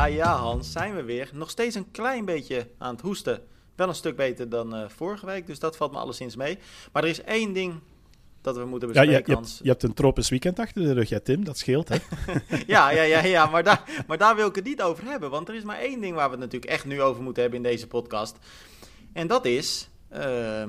Ja, ja, Hans, zijn we weer. Nog steeds een klein beetje aan het hoesten. Wel een stuk beter dan uh, vorige week, dus dat valt me alleszins mee. Maar er is één ding dat we moeten bespreken, ja, je, Hans. Hebt, je hebt een tropisch weekend achter de rug, ja, Tim. Dat scheelt, hè? ja, ja, ja, ja maar, daar, maar daar wil ik het niet over hebben. Want er is maar één ding waar we het natuurlijk echt nu over moeten hebben in deze podcast. En dat is... Uh,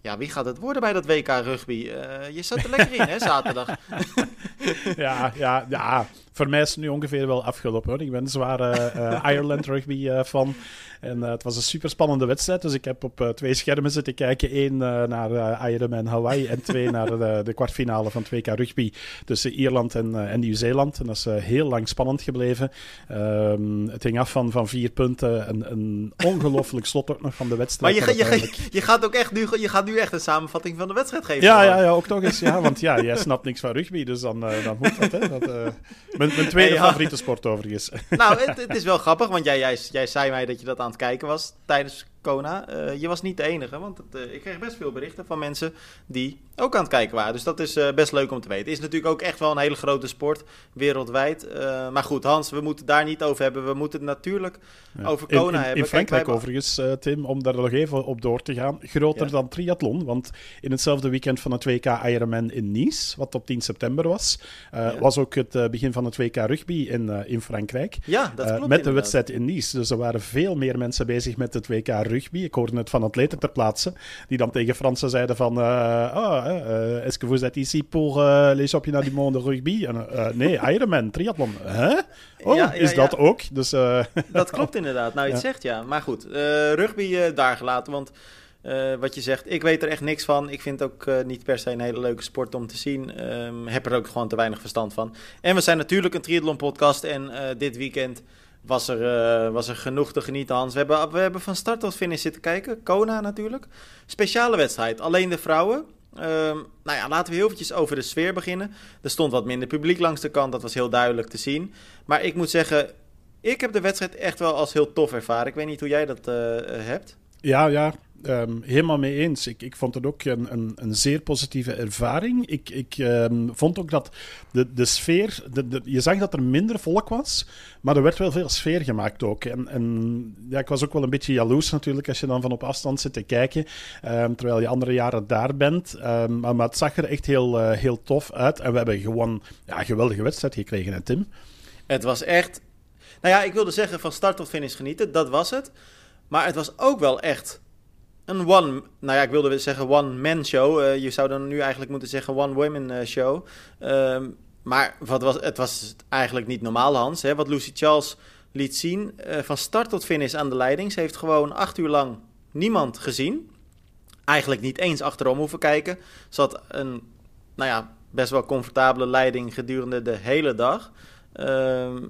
ja, wie gaat het worden bij dat WK rugby? Uh, je zat er lekker in, hè, zaterdag? ja, ja, ja. Voor mij is het nu ongeveer wel afgelopen. Hoor. Ik ben een zware uh, Ireland rugby uh, fan. En het was een super spannende wedstrijd. Dus ik heb op twee schermen zitten kijken. Eén naar uh, Ironman Hawaii en twee naar de, de kwartfinale van 2K rugby tussen Ierland en, en Nieuw-Zeeland. En dat is heel lang spannend gebleven. Um, het hing af van, van vier punten. Een, een ongelooflijk slot ook nog van de wedstrijd. Maar je, je, je, gaat ook echt nu, je gaat nu echt een samenvatting van de wedstrijd geven. Ja, ja, ja ook nog eens. Ja, want ja, jij snapt niks van rugby, dus dan, dan moet dat. Hè. dat mijn, mijn tweede hey, ja. favoriete sport overigens. Nou, het, het, is wel grappig, want jij, jij, jij zei mij dat je dat aan het kijken was tijdens Kona. Uh, je was niet de enige, want het, uh, ik kreeg best veel berichten van mensen die ook aan het kijken waren. Dus dat is uh, best leuk om te weten. Is natuurlijk ook echt wel een hele grote sport wereldwijd. maar goed, Hans, we moeten het daar niet over hebben. We moeten het natuurlijk ja. over Kona in, in, hebben. In Frankrijk Kijk, overigens, Tim, om daar nog even op door te gaan. Groter ja. dan triathlon, want in hetzelfde weekend van het WK Ironman in Nice, wat op 10 september was, ja. was ook het begin van het WK rugby in, in Frankrijk. Ja, dat klopt Met inderdaad. de wedstrijd in Nice. Dus er waren veel meer mensen bezig met het WK rugby rugby. Ik hoorde het van atleten ter plaatse, die dan tegen Fransen zeiden van... Uh, oh, uh, est-ce que vous êtes ici pour les championnats du monde rugby? En, nee, Ironman, triathlon. Huh? Oh, ja, ja, is dat ja. ook? Dus, dat klopt inderdaad. Nou, je zegt ja. Maar goed, rugby daar gelaten, want... Uh, wat je zegt, ik weet er echt niks van. Ik vind het ook uh, niet per se een hele leuke sport om te zien. Um, heb er ook gewoon te weinig verstand van. En we zijn natuurlijk een triathlon podcast. En uh, dit weekend was er, uh, was er genoeg te genieten, Hans. We hebben, we hebben van start tot finish zitten kijken. Kona natuurlijk. Speciale wedstrijd. Alleen de vrouwen. Um, nou ja, laten we heel eventjes over de sfeer beginnen. Er stond wat minder publiek langs de kant. Dat was heel duidelijk te zien. Maar ik moet zeggen, ik heb de wedstrijd echt wel als heel tof ervaren. Ik weet niet hoe jij dat uh, hebt. Ja, ja. Um, helemaal mee eens. Ik, ik vond het ook een, een, een zeer positieve ervaring. Ik, ik um, vond ook dat de, de sfeer... De, de, je zag dat er minder volk was, maar er werd wel veel sfeer gemaakt ook. En, en ja, ik was ook wel een beetje jaloers natuurlijk als je dan van op afstand zit te kijken, um, terwijl je andere jaren daar bent. Maar, maar, het zag er echt heel, uh, heel tof uit. En we hebben gewoon ja, een geweldige wedstrijd gekregen, hè, Tim? Het was echt... Nou ja, ik wilde zeggen van start tot finish genieten. Dat was het. Maar het was ook wel echt een one, nou ja, ik wilde zeggen one-man show. Uh, je zou dan nu eigenlijk moeten zeggen one-women uh, show. Uh, maar wat was, het was eigenlijk niet normaal, Hans. Hè? Wat Lucy Charles liet zien, uh, van start tot finish aan de leiding. Ze heeft gewoon acht uur lang niemand gezien. Eigenlijk niet eens achterom hoeven kijken. Ze had een, nou ja, best wel comfortabele leiding gedurende de hele dag. Ehm,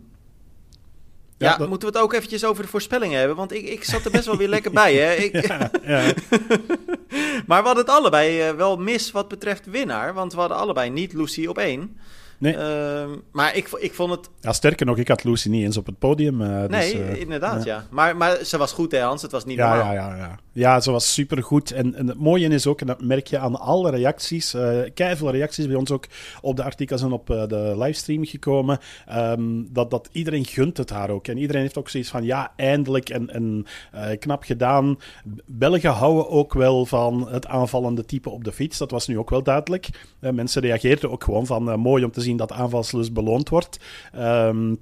ja, ja dat... moeten we het ook eventjes over de voorspellingen hebben? Want ik, ik zat er best wel weer lekker bij, hè? Ik... Ja, ja. maar we hadden het allebei uh, wel mis wat betreft winnaar. Want we hadden allebei niet Lucy op één. Nee. Uh, maar ik, ik vond het... Ja, sterker nog, ik had Lucy niet eens op het podium. Uh, nee, dus, inderdaad, ja. Maar, maar ze was goed, hè Hans? Het was niet ja, normaal. Ja, ja, ja. Ja, ze was supergoed. En, en het mooie is ook, en dat merk je aan alle reacties, uh, veel reacties bij ons ook op de artikels en op uh, de livestream gekomen, um, dat, dat iedereen gunt het haar ook. En iedereen heeft ook zoiets van, ja, eindelijk en, en knap gedaan. Belgen houden ook wel van het aanvallende type op de fiets. Dat was nu ook wel duidelijk. mensen reageerden ook gewoon van, mooi om te zien dat aanvalslust beloond wordt. Um,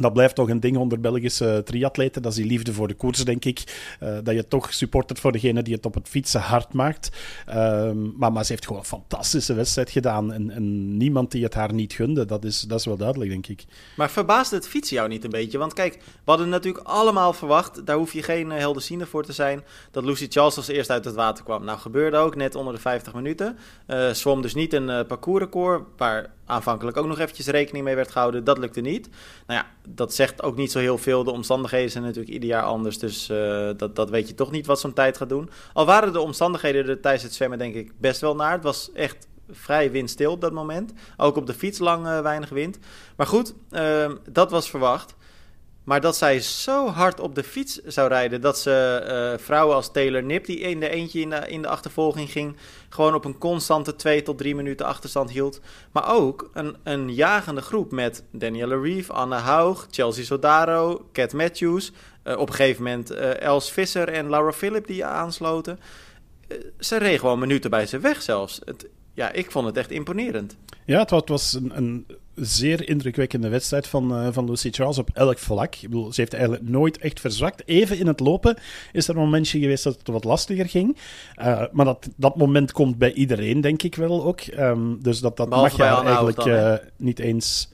dat blijft toch een ding onder Belgische triatleten. Dat is die liefde voor de koers, denk ik. Uh, dat je toch supportert voor degene die het op het fietsen hard maakt. Um, maar, maar ze heeft gewoon een fantastische wedstrijd gedaan. En, en, niemand die het haar niet gunde. Dat is, dat is wel duidelijk, denk ik. Maar verbaasde het fietsen jou niet een beetje? Want kijk, we hadden natuurlijk allemaal verwacht... daar hoef je geen uh, helderziende voor te zijn... dat Lucy Charles als eerst uit het water kwam. Nou, gebeurde ook net onder de 50 minuten. Uh, zwom dus niet een parcoursrecord... waar aanvankelijk ook nog eventjes rekening mee werd gehouden. Dat lukte niet. Nou ja, dat zegt ook niet zo heel veel. De omstandigheden zijn natuurlijk ieder jaar anders. Dus uh, dat, dat weet je toch niet wat zo'n tijd gaat doen. Al waren de omstandigheden er tijdens het zwemmen denk ik best wel naar. Het was echt vrij windstil op dat moment. Ook op de fiets lang uh, weinig wind. Maar goed, uh, dat was verwacht. Maar dat zij zo hard op de fiets zou rijden dat ze uh, vrouwen als Taylor Nip, die in de eentje in de, in de achtervolging ging, gewoon op een constante 2 tot 3 minuten achterstand hield. Maar ook een, een jagende groep met Danielle Reeve, Anne Haug, Chelsea Sodaro, Cat Matthews. Uh, op een gegeven moment uh, Els Visser en Laura Philip die aansloten. ze reden gewoon minuten bij ze weg zelfs. Het, ja, ik vond het echt imponerend. Ja, het was, een, een zeer indrukwekkende wedstrijd van, uh, van Lucy Charles op elk vlak. Ik bedoel, ze heeft eigenlijk nooit echt verzwakt. Even in het lopen is er een momentje geweest dat het wat lastiger ging. Uh, maar dat, dat moment komt bij iedereen, denk ik wel ook. Um, dus dat, dat mag je eigenlijk uh, niet eens...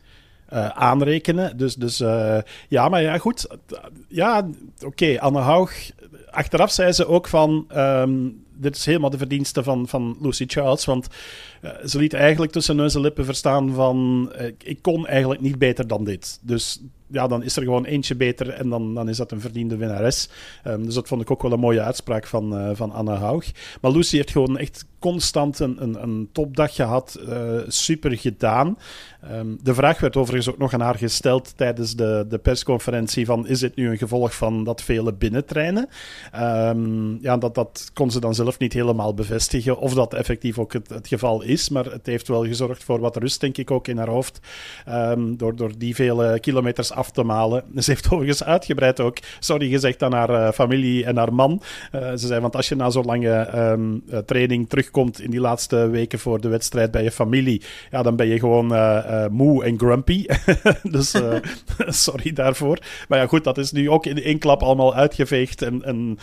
Uh, aanrekenen. Dus, dus uh, ja, maar ja, goed. Ja, oké. Okay. Anne Haug. Achteraf zei ze ook van. Um, dit is helemaal de verdienste van, van Lucy Charles. Want uh, ze liet eigenlijk tussen neus en lippen verstaan van... Uh, ik kon eigenlijk niet beter dan dit. Dus ja, dan is er gewoon eentje beter en dan, dan is dat een verdiende winnares. Um, dus dat vond ik ook wel een mooie uitspraak van, uh, van Anna Haug. Maar Lucy heeft gewoon echt constant een, een, een topdag gehad. Super gedaan. Um, de vraag werd overigens ook nog aan haar gesteld tijdens de, de persconferentie van is dit nu een gevolg van dat vele binnentreinen? Um, ja, dat, dat kon ze dan zelf niet helemaal bevestigen of dat effectief ook het, geval is. Maar het heeft wel gezorgd voor wat rust, denk ik, ook in haar hoofd. door, door die vele kilometers af te malen. Ze heeft overigens uitgebreid ook sorry gezegd aan haar uh, familie en haar man. Uh, ze zei, want als je na zo'n lange um, training terugkomt in die laatste weken voor de wedstrijd bij je familie, ja, dan ben je gewoon moe en grumpy. dus sorry daarvoor. Maar ja, goed, dat is nu ook in één klap allemaal uitgeveegd en, en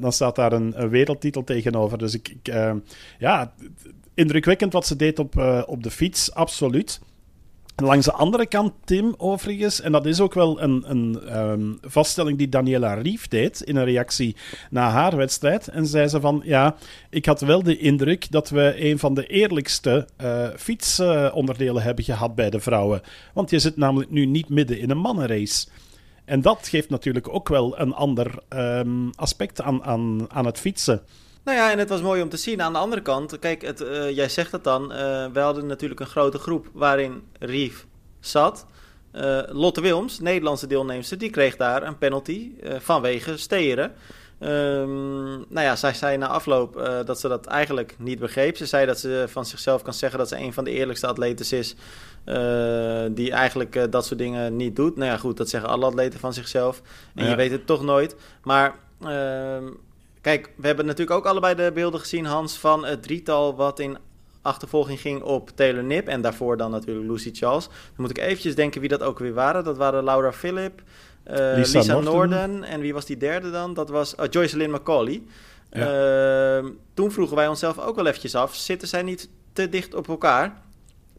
dan staat daar een, een, wereldtitel tegenover. Dus ik, ik ja, indrukwekkend wat ze deed op, op de fiets, absoluut. Langs de andere kant, Tim, overigens, en dat is ook wel een, een um, vaststelling die Daniela Rief deed in een reactie na haar wedstrijd. En zei ze van, ja, ik had wel de indruk dat we een van de eerlijkste uh, fietsonderdelen hebben gehad bij de vrouwen. Want je zit namelijk nu niet midden in een mannenrace. En dat geeft natuurlijk ook wel een ander um, aspect aan, aan, aan het fietsen. Nou ja, en het was mooi om te zien. Aan de andere kant, kijk, het, uh, jij zegt het dan. Uh, we hadden natuurlijk een grote groep waarin Rief zat. Uh, Lotte Wilms, Nederlandse deelnemster, die kreeg daar een penalty vanwege steren. Um, nou ja, zij zei na afloop dat ze dat eigenlijk niet begreep. Ze zei dat ze van zichzelf kan zeggen dat ze een van de eerlijkste atleten is. die eigenlijk dat soort dingen niet doet. Nou ja, goed, dat zeggen alle atleten van zichzelf. En ja. je weet het toch nooit. Maar ehm, Kijk, we hebben natuurlijk ook allebei de beelden gezien, Hans, van het drietal wat in achtervolging ging op Taylor Nip. En daarvoor dan natuurlijk Lucy Charles. Dan moet ik eventjes denken wie dat ook weer waren. Dat waren Laura Phillip, uh, Lisa, Lisa Norden. En wie was die derde dan? Dat was uh, Joyce Lynn McCauley. Ja. Uh, toen vroegen wij onszelf ook wel eventjes af, zitten zij niet te dicht op elkaar?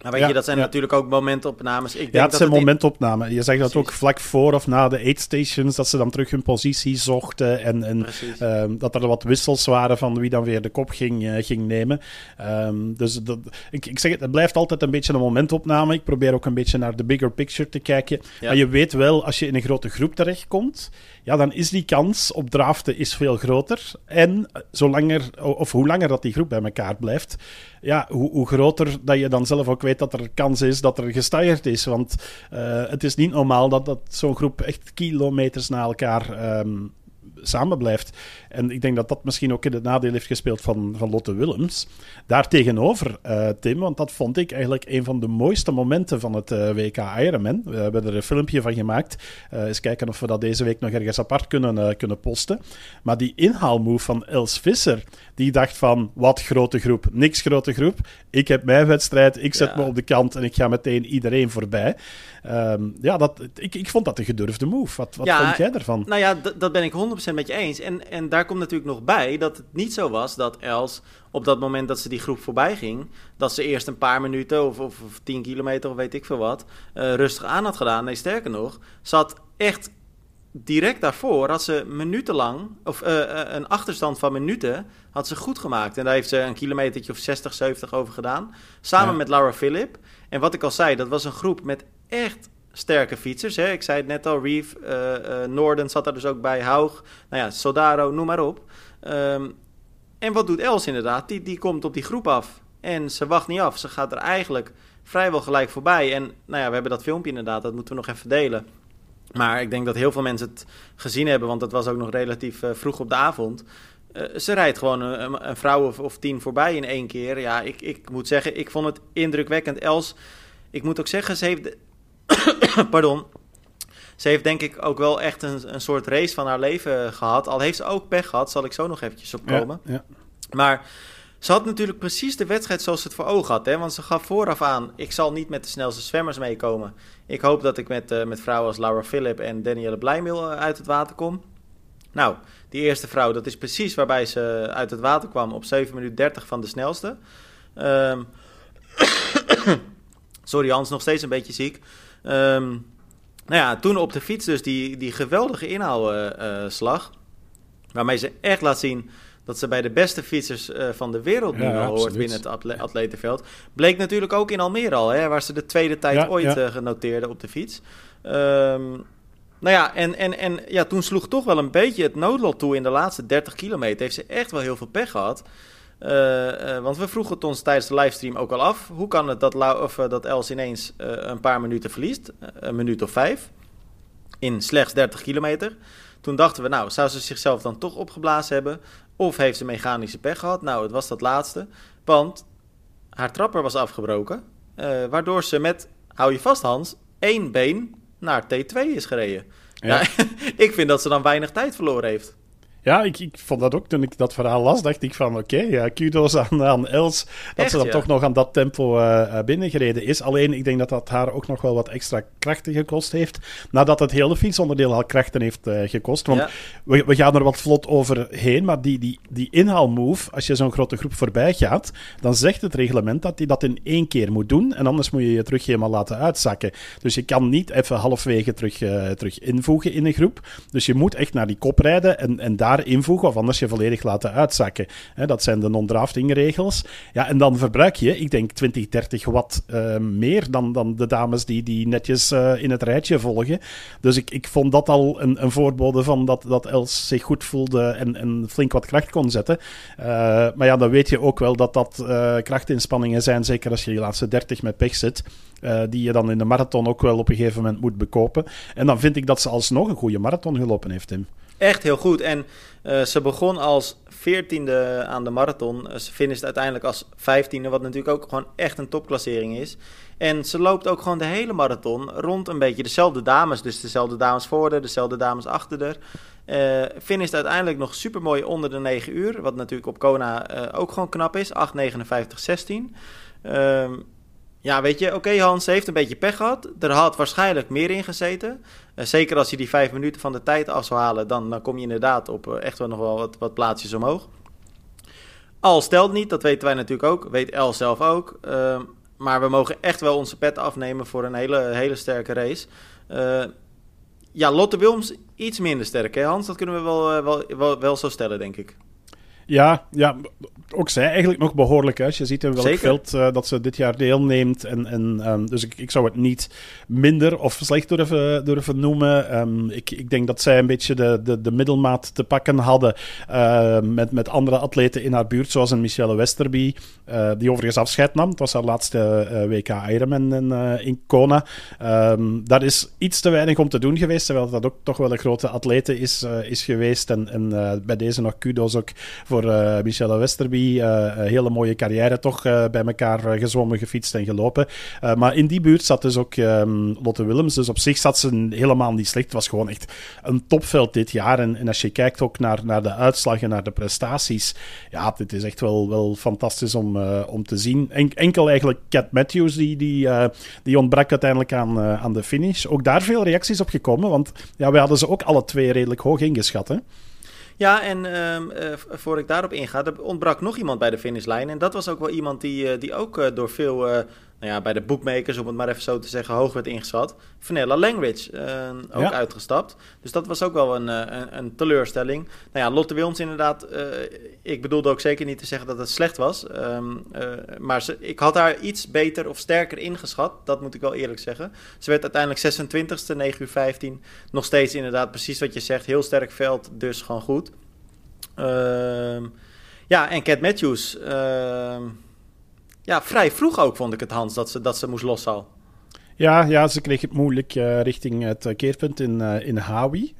Maar weet ja, je, dat zijn ja. natuurlijk ook momentopnames. Ik denk ja, het dat zijn het momentopnamen. Je zegt dat ook vlak voor of na de aid stations, dat ze dan terug hun positie zochten en, en um, dat er wat wissels waren van wie dan weer de kop ging, uh, ging nemen. Um, dus dat, ik, ik zeg het, het blijft altijd een beetje een momentopname. Ik probeer ook een beetje naar de bigger picture te kijken. Ja. Maar je weet wel, als je in een grote groep terechtkomt, ja, dan is die kans op draften is veel groter. En zolang of hoe langer dat die groep bij elkaar blijft, ja, hoe, hoe, groter dat je dan zelf ook weet dat er kans is dat er gestagerd is. Want uh, het is niet normaal dat, dat zo'n groep echt kilometers na elkaar um, samen blijft. En ik denk dat dat misschien ook in het nadeel heeft gespeeld van, van Lotte Willems. Daartegenover, uh, Tim, want dat vond ik eigenlijk een van de mooiste momenten van het uh, WK Ironman. We hebben er een filmpje van gemaakt. Uh, eens kijken of we dat deze week nog ergens apart kunnen, kunnen posten. Maar die inhaalmove van Els Visser, die dacht van, wat grote groep, niks grote groep. Ik heb mijn wedstrijd, ik zet ja. me op de kant en ik ga meteen iedereen voorbij. Um, ja, dat, ik, ik vond dat een gedurfde move. Wat, wat ja, vond jij ervan? Nou ja, dat ben ik 100% met je eens. En, en daar komt natuurlijk nog bij dat het niet zo was dat Els op dat moment dat ze die groep voorbij ging, dat ze eerst een paar minuten of, of, of 10 kilometer of weet ik veel wat, uh, rustig aan had gedaan. Nee, sterker nog, ze had echt direct daarvoor had ze minutenlang, of uh, uh, een achterstand van minuten, had ze goed gemaakt. En daar heeft ze een kilometertje of 60, 70 over gedaan. Samen ja. met Laura Philip. En wat ik al zei, dat was een groep met echt sterke fietsers. Hè? Ik zei het net al, Reeve, uh, uh, Norden zat er dus ook bij, Haug, nou ja, Sodaro, noem maar op. Um, en wat doet Els inderdaad? Die, die komt op die groep af en ze wacht niet af. Ze gaat er eigenlijk vrijwel gelijk voorbij. En nou ja, we hebben dat filmpje inderdaad, dat moeten we nog even delen. Maar ik denk dat heel veel mensen het gezien hebben, want dat was ook nog relatief uh, vroeg op de avond. Uh, ze rijdt gewoon een, een vrouw of, of, tien voorbij in één keer. Ja, ik, ik moet zeggen, ik vond het indrukwekkend. Els, ik moet ook zeggen, ze heeft... Pardon. Ze heeft denk ik ook wel echt een, een soort race van haar leven gehad. Al heeft ze ook pech gehad, zal ik zo nog eventjes op komen. Ja, ja. Maar ze had natuurlijk precies de wedstrijd zoals ze het voor ogen had. Hè? Want ze gaf vooraf aan, ik zal niet met de snelste zwemmers meekomen. Ik hoop dat ik met, uh, met vrouwen als Laura Philip en Danielle Blijmil uh, uit het water kom. Nou, die eerste vrouw, dat is precies waarbij ze uit het water kwam op 7 minuten 30 van de snelste. Um, sorry Hans, nog steeds een beetje ziek. Um, nou ja, toen op de fiets dus die, die geweldige inhaalslag. Uh, waarmee ze echt laat zien dat ze bij de beste fietsers uh, van de wereld nu ja, al hoort binnen het atle atletenveld. Bleek natuurlijk ook in Almere al, hè, waar ze de tweede tijd ja, ooit ja. genoteerde op de fiets. Um, nou ja, en, en, en ja, toen sloeg toch wel een beetje het noodlot toe in de laatste 30 kilometer. Heeft ze echt wel heel veel pech gehad. Uh, want we vroegen het ons tijdens de livestream ook al af. Hoe kan het dat, Lau of, dat Els ineens een paar minuten verliest? een minuut of vijf. In slechts 30 kilometer. Toen dachten we, nou, zou ze zichzelf dan toch opgeblazen hebben? Of heeft ze mechanische pech gehad? Nou, het was dat laatste. Want haar trapper was afgebroken. Uh, waardoor ze met, hou je vast Hans, één been naar T2 is gereden. Ja. Nou, ik vind dat ze dan weinig tijd verloren heeft. Ja, ik, ik vond dat ook toen ik dat verhaal las, dacht ik van oké, okay, ja, kudos aan, aan Els dat Echt, ze dan ja. toch nog aan dat tempo uh, binnengereden is. Alleen ik denk dat dat haar ook nog wel wat extra krachten gekost heeft, nadat het hele fietsonderdeel al krachten heeft uh, gekost. Want Ja. we, we gaan er wat vlot overheen, maar die, die, die inhaalmove, als je zo'n grote groep voorbij gaat, dan zegt het reglement dat hij dat in één keer moet doen en anders moet je je terug helemaal laten uitzakken. Dus je kan niet even halfwege terug, uh, terug invoegen in een groep. Dus je moet echt naar die kop rijden en, en daar invoegen, of anders je volledig laten uitzakken. Dat zijn de non-drafting regels. Ja, en dan verbruik je, ik denk 20, 30 watt meer dan, dan de dames die, die netjes uh, in het rijtje volgen. Dus ik, ik vond dat al een, een voorbode van dat, dat Els zich goed voelde en, en flink wat kracht kon zetten. Uh, maar ja, dan weet je ook wel dat dat krachtinspanningen zijn, zeker als je die laatste 30 met pech zit. Die je dan in de marathon ook wel op een gegeven moment moet bekopen. En dan vind ik dat ze alsnog een goede marathon gelopen heeft, Tim. Echt heel goed. En uh, ze begon als veertiende aan de marathon. Ze finisht uiteindelijk als vijftiende, wat natuurlijk ook gewoon echt een topklassering is. En ze loopt ook gewoon de hele marathon rond een beetje dezelfde dames. Dus dezelfde dames voor haar, dezelfde dames achter haar. Uh, finisht uiteindelijk nog super mooi onder de 9 uur. Wat natuurlijk op Kona uh, ook gewoon knap is. 8,59,16. Uh, ja, weet je, oké Hans, heeft een beetje pech gehad. Er had waarschijnlijk meer in gezeten. Uh, zeker als je die vijf minuten van de tijd af zou halen, dan, dan kom je inderdaad op uh, echt wel nog wel wat, plaatsjes omhoog. Al stelt niet, dat weten wij natuurlijk ook, weet El zelf ook. Uh, maar we mogen echt wel onze pet afnemen voor een hele, hele sterke race. Uh, ja, Lotte Wilms iets minder sterk, hè Hans? Dat kunnen we wel, wel, wel, wel zo stellen, denk ik. Ja, ja, ook zij eigenlijk nog behoorlijk. Als je ziet in welk Zeker. veld uh, dat ze dit jaar deelneemt. En, en, um, dus ik, ik zou het niet minder of slecht durven, durven noemen. Um, ik, ik denk dat zij een beetje de, de, de middelmaat te pakken hadden uh, met, met andere atleten in haar buurt. Zoals een Michelle Westerby, uh, die overigens afscheid nam. Het was haar laatste WK Ironman in, in Kona. Um, daar is iets te weinig om te doen geweest. Terwijl dat ook toch wel een grote atlete is, is geweest. En, en bij deze nog kudos ook voor Michelle Westerby. Een hele mooie carrière toch uh, bij elkaar gezwommen, gefietst en gelopen. maar in die buurt zat dus ook um, Lotte Willems. Dus op zich zat ze helemaal niet slecht. Het was gewoon echt een topveld dit jaar. En, en als je kijkt ook naar, naar de uitslag en naar de prestaties. Ja, dit is echt wel, wel fantastisch om, om te zien. En, enkel eigenlijk Cat Matthews, die, die, die ontbrak uiteindelijk aan, aan de finish. Ook daar veel reacties op gekomen. Want ja, wij hadden ze ook alle twee redelijk hoog ingeschat, hè? Ja, en um, uh, voor ik daarop inga, er ontbrak nog iemand bij de finishlijn. En dat was ook wel iemand die, uh, die ook uh, door veel, nou ja, bij de bookmakers, om het maar even zo te zeggen, hoog werd ingeschat. Vanilla Langridge, ook ja. uitgestapt. Dus dat was ook wel een, een, een teleurstelling. Nou ja, Lotte Wilms inderdaad, ik bedoelde ook zeker niet te zeggen dat het slecht was. Um, maar ze, ik had haar iets beter of sterker ingeschat, dat moet ik wel eerlijk zeggen. Ze werd uiteindelijk 26e, 9 uur 15. Nog steeds inderdaad precies wat je zegt, heel sterk veld, dus gewoon goed. Uh, ja, en Cat Matthews. Ja, vrij vroeg ook vond ik het, Hans, dat ze, dat ze moest loshalen. Ja, ja, ze kreeg het moeilijk uh, richting het keerpunt in, uh, in Hawi.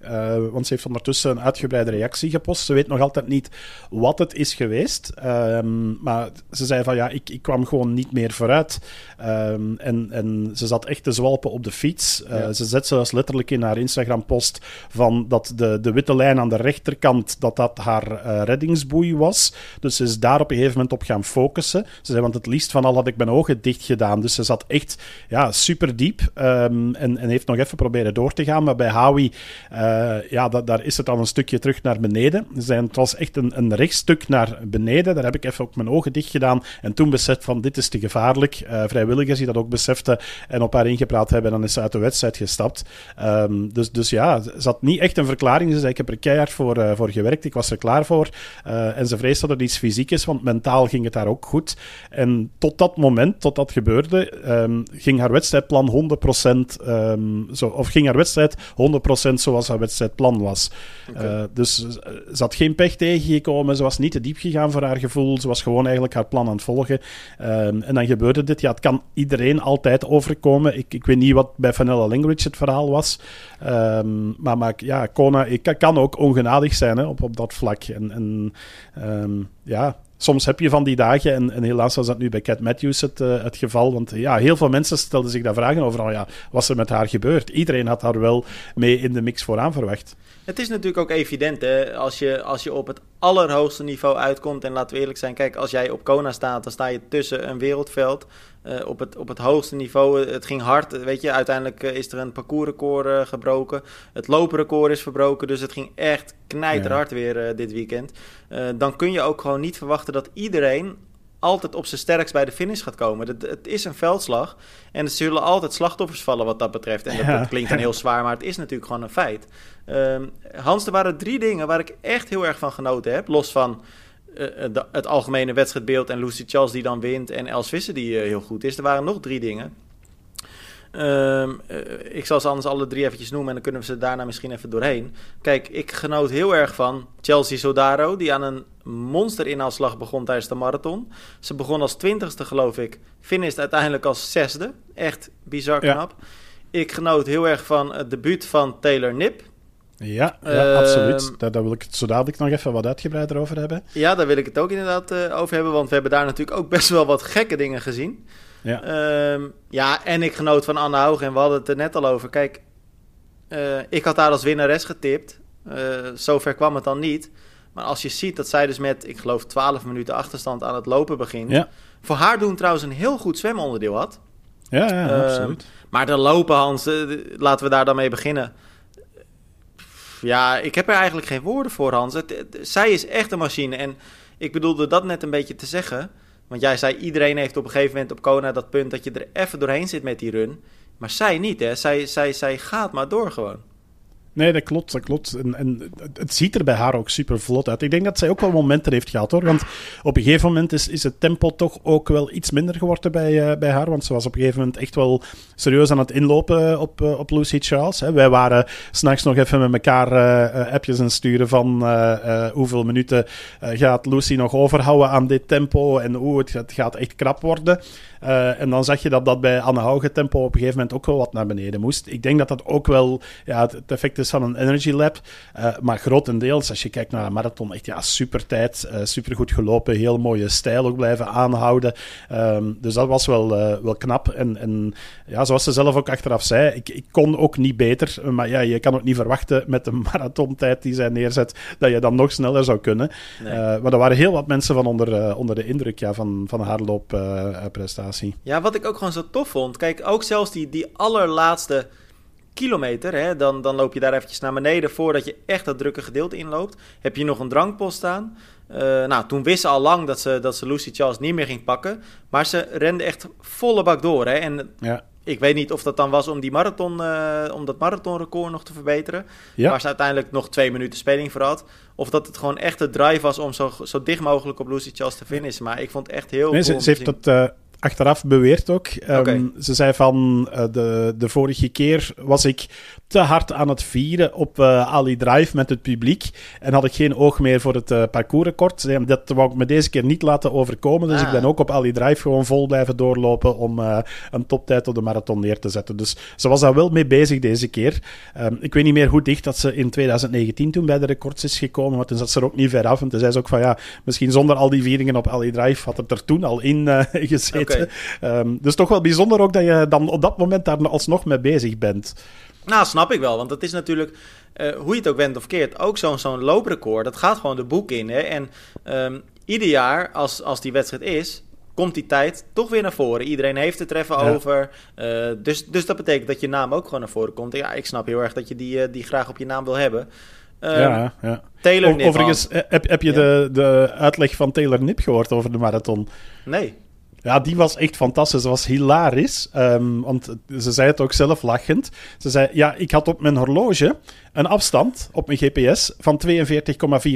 want ze heeft ondertussen een uitgebreide reactie gepost. Ze weet nog altijd niet wat het is geweest. Um, maar ze zei van ja, ik, ik kwam gewoon niet meer vooruit. Um, en, en ze zat echt te zwalpen op de fiets. Ja. Ze zet zelfs letterlijk in haar Instagram-post van dat de, de witte lijn aan de rechterkant, dat dat haar reddingsboei was. Dus ze is daar op een gegeven moment op gaan focussen. Ze zei, want het liefst van al had ik mijn ogen dicht gedaan. Dus ze zat echt ja, super diep um, en, en, heeft nog even proberen door te gaan. Maar bij Howie, uh, ja, da, daar is het al een stukje terug naar beneden. Zijn, het was echt een, een rechtstuk naar beneden. Daar heb ik even ook mijn ogen dicht gedaan en toen beseft van dit is te gevaarlijk. Uh, vrijwilligers die dat ook beseften en op haar ingepraat hebben, dan is ze uit de wedstrijd gestapt. Um, dus, dus ja, ze had niet echt een verklaring. Ze zei, ik heb er keihard voor, uh, voor gewerkt, ik was er klaar voor. en ze vreesde dat het iets fysiek is, want mentaal ging het daar ook goed. En tot dat moment, tot dat gebeurde, um, ging haar wedstrijdplan 100%, um, ehm, zo, of ging haar wedstrijd 100% zoals haar wedstrijdplan was. Okay. Uh, dus ze had geen pech tegengekomen, ze was niet te diep gegaan voor haar gevoel, ze was gewoon eigenlijk haar plan aan het volgen. Um, en dan gebeurde dit. Ja, het kan iedereen altijd overkomen. Ik, ik weet niet wat bij Vanilla Langridge het verhaal was, um, maar, maar ja, Kona ik, kan ook ongenadig zijn hè, op, op dat vlak. En, en ja, soms heb je van die dagen, en, helaas was dat nu bij Cat Matthews het, uh, het geval, want ja, heel veel mensen stelden zich daar vragen over, oh ja, wat er met haar gebeurd? Iedereen had haar wel mee in de mix vooraan verwacht. Het is natuurlijk ook evident, hè, als je, als je op het allerhoogste niveau uitkomt, en laten we eerlijk zijn, kijk, als jij op Kona staat, dan sta je tussen een wereldveld, uh, op, het, op het hoogste niveau. Het ging hard, weet je, uiteindelijk uh, is er een parcoursrecord uh, gebroken, het looprecord is verbroken, dus het ging echt knijterhard ja. weer dit weekend. dan kun je ook gewoon niet verwachten dat iedereen altijd op zijn sterkst bij de finish gaat komen. Het, het, is een veldslag en er zullen altijd slachtoffers vallen wat dat betreft. En dat, ja. dat klinkt dan heel zwaar, maar het is natuurlijk gewoon een feit. Um, Hans, er waren drie dingen waar ik echt heel erg van genoten heb. Los van het algemene wedstrijdbeeld en Lucy Charles die dan wint en Els Visser die uh, heel goed is. Er waren nog drie dingen. Um, uh, ik zal ze anders alle drie eventjes noemen en dan kunnen we ze daarna misschien even doorheen. Kijk, ik genoot heel erg van Chelsea Sodaro, die aan een monster inhaalslag begon tijdens de marathon. Ze begon als twintigste, geloof ik. Finished uiteindelijk als zesde. Echt bizar knap. Ja. Ik genoot heel erg van het debuut van Taylor Nip. Ja, ja uh, absoluut. Daar, daar, wil ik het zo dadelijk nog even wat uitgebreider over hebben. Ja, daar wil ik het ook inderdaad uh, over hebben. Want we hebben daar natuurlijk ook best wel wat gekke dingen gezien. Ja, um, ja en ik genoot van Anne Hoog en we hadden het er net al over. Kijk, uh, ik had haar als winnares getipt. zover kwam het dan niet. Maar als je ziet dat zij dus met, ik geloof, 12 minuten achterstand aan het lopen begint. Ja. Voor haar doen trouwens een heel goed zwemonderdeel had. Ja, ja uh, absoluut. Maar de lopen, Hans, laten we daar dan mee beginnen. Ja, ik heb er eigenlijk geen woorden voor, Hans. Zij is echt een machine. En ik bedoelde dat net een beetje te zeggen. Want jij zei, iedereen heeft op een gegeven moment op Kona dat punt dat je er even doorheen zit met die run. Maar zij niet, hè. Zij, zij, zij gaat maar door gewoon. Nee, dat klopt, dat klopt. En, en, het ziet er bij haar ook super vlot uit. Ik denk dat zij ook wel momenten heeft gehad hoor. Want op een gegeven moment is, is het tempo toch ook wel iets minder geworden bij, uh, bij haar. Want ze was op een gegeven moment echt wel serieus aan het inlopen op, uh, op Lucy Charles. Hè. Wij waren s'nachts nog even met elkaar uh, appjes en sturen van hoeveel minuten gaat Lucy nog overhouden aan dit tempo. En hoe het, het gaat echt krap worden. En dan zag je dat dat bij Anne Hauge tempo op een gegeven moment ook wel wat naar beneden moest. Ik denk dat dat ook wel ja, het, het effect is van een energy lab. Uh, maar grotendeels, als je kijkt naar een marathon, echt ja, super tijd, uh, super goed gelopen, heel mooie stijl ook blijven aanhouden. Um, dus dat was wel, wel knap. En, en ja, zoals ze zelf ook achteraf zei, ik, ik kon ook niet beter. Maar ja, je kan ook niet verwachten met de marathontijd die zij neerzet, dat je dan nog sneller zou kunnen. Nee. maar er waren heel wat mensen van onder, onder de indruk ja, van, van haar loopprestatie. Ja, wat ik ook gewoon zo tof vond. Kijk, ook zelfs die, die allerlaatste kilometer, hè, dan, dan loop je daar eventjes naar beneden voordat je echt dat drukke gedeelte inloopt. Heb je nog een drankpost staan. Uh, nou, toen wisten ze al lang dat ze, dat ze Lucy Charles niet meer ging pakken. Maar ze rende echt volle bak door. Hè, en ja. ik weet niet of dat dan was om, die marathon, uh, om dat marathonrecord nog te verbeteren. Ja. Waar ze uiteindelijk nog twee minuten speling voor had. Of dat het gewoon echt de drive was om zo, zo dicht mogelijk op Lucy Charles te finishen. Maar ik vond het echt heel nee, cool ze, ze heeft dat... Uh achteraf beweert ook. Um, Ze zei van uh, de, de vorige keer was ik te hard aan het vieren op uh, Ali Drive met het publiek en had ik geen oog meer voor het uh, parcoursrecord. Dat wou ik me deze keer niet laten overkomen, dus ah. ik ben ook op Ali Drive gewoon vol blijven doorlopen om een toptijd op de marathon neer te zetten. Dus ze was daar wel mee bezig deze keer. Um, ik weet niet meer hoe dicht dat ze in 2019 toen bij de records is gekomen, maar toen zat ze er ook niet ver af en toen zei ze ook van ja, misschien zonder al die vieringen op Ali Drive had het er toen al in gezeten. Okay. Um, dus toch wel bijzonder ook dat je dan op dat moment daar alsnog mee bezig bent. Nou, snap ik wel. Want het is natuurlijk, uh, hoe je het ook went of keert, ook zo'n zo'n looprecord. Dat gaat gewoon de boek in. Hè? En um, ieder jaar, als, als die wedstrijd is, komt die tijd toch weer naar voren. Iedereen heeft het even over. Uh, dus, dus dat betekent dat je naam ook gewoon naar voren komt. Ja, ik snap heel erg dat je die, uh, die graag op je naam wil hebben. Um, ja, ja. Taylor Nip. Overigens, heb, heb je ja. de, de uitleg van Taylor Nip gehoord over de marathon? Nee. Ja, die was echt fantastisch. Ze was hilarisch. Um, want ze zei het ook zelf lachend. Ze zei: Ja, ik had op mijn horloge een afstand op mijn GPS van 42,4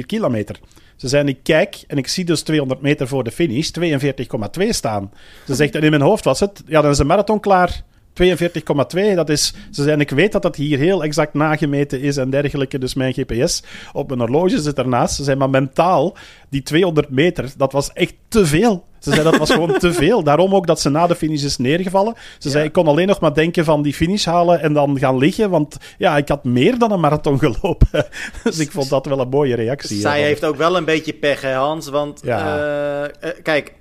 kilometer. Ze zei: Ik kijk en ik zie dus 200 meter voor de finish 42,2 staan. Ze zegt: En in mijn hoofd was het: Ja, dan is de marathon klaar. 42,2, dat is... Ze zijn, ik weet dat dat hier heel exact nagemeten is en dergelijke, dus mijn GPS op mijn horloge zit ernaast. Ze zijn maar mentaal, die 200 meter, dat was echt te veel. Ze zei dat was gewoon te veel. Daarom ook dat ze na de finish is neergevallen. Ze zei, ik kon alleen nog maar denken van die finish halen en dan gaan liggen, want ja, ik had meer dan een marathon gelopen. dus ik vond dat wel een mooie reactie. Zij heeft ook wel een beetje pech, hè, Hans? Want, ja. uh, uh, kijk,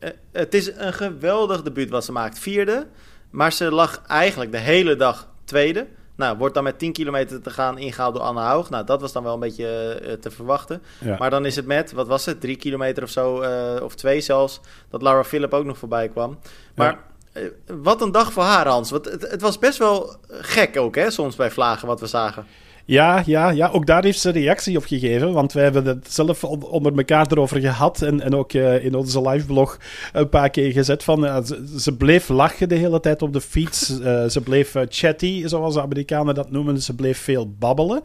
uh, het is een geweldig debuut wat ze maakt. Vierde. Maar ze lag eigenlijk de hele dag tweede. Nou, wordt dan met 10 kilometer te gaan ingehaald door Anne Haug. Nou, dat was dan wel een beetje uh, te verwachten. Ja. Maar dan is het met, wat was het, drie kilometer of zo, uh, of twee zelfs, dat Laura Philip ook nog voorbij kwam. Maar ja. uh, wat een dag voor haar, Hans. Want het, het, was best wel gek ook, hè, soms bij Vlagen, wat we zagen. Ja, ja, ja, ook daar heeft ze reactie op gegeven. Want wij hebben het zelf onder elkaar erover gehad. En, en ook uh, in onze liveblog een paar keer gezet. Van, uh, ze, bleef lachen de hele tijd op de fiets. Uh, ze bleef chatty, zoals de Amerikanen dat noemen. Ze bleef veel babbelen.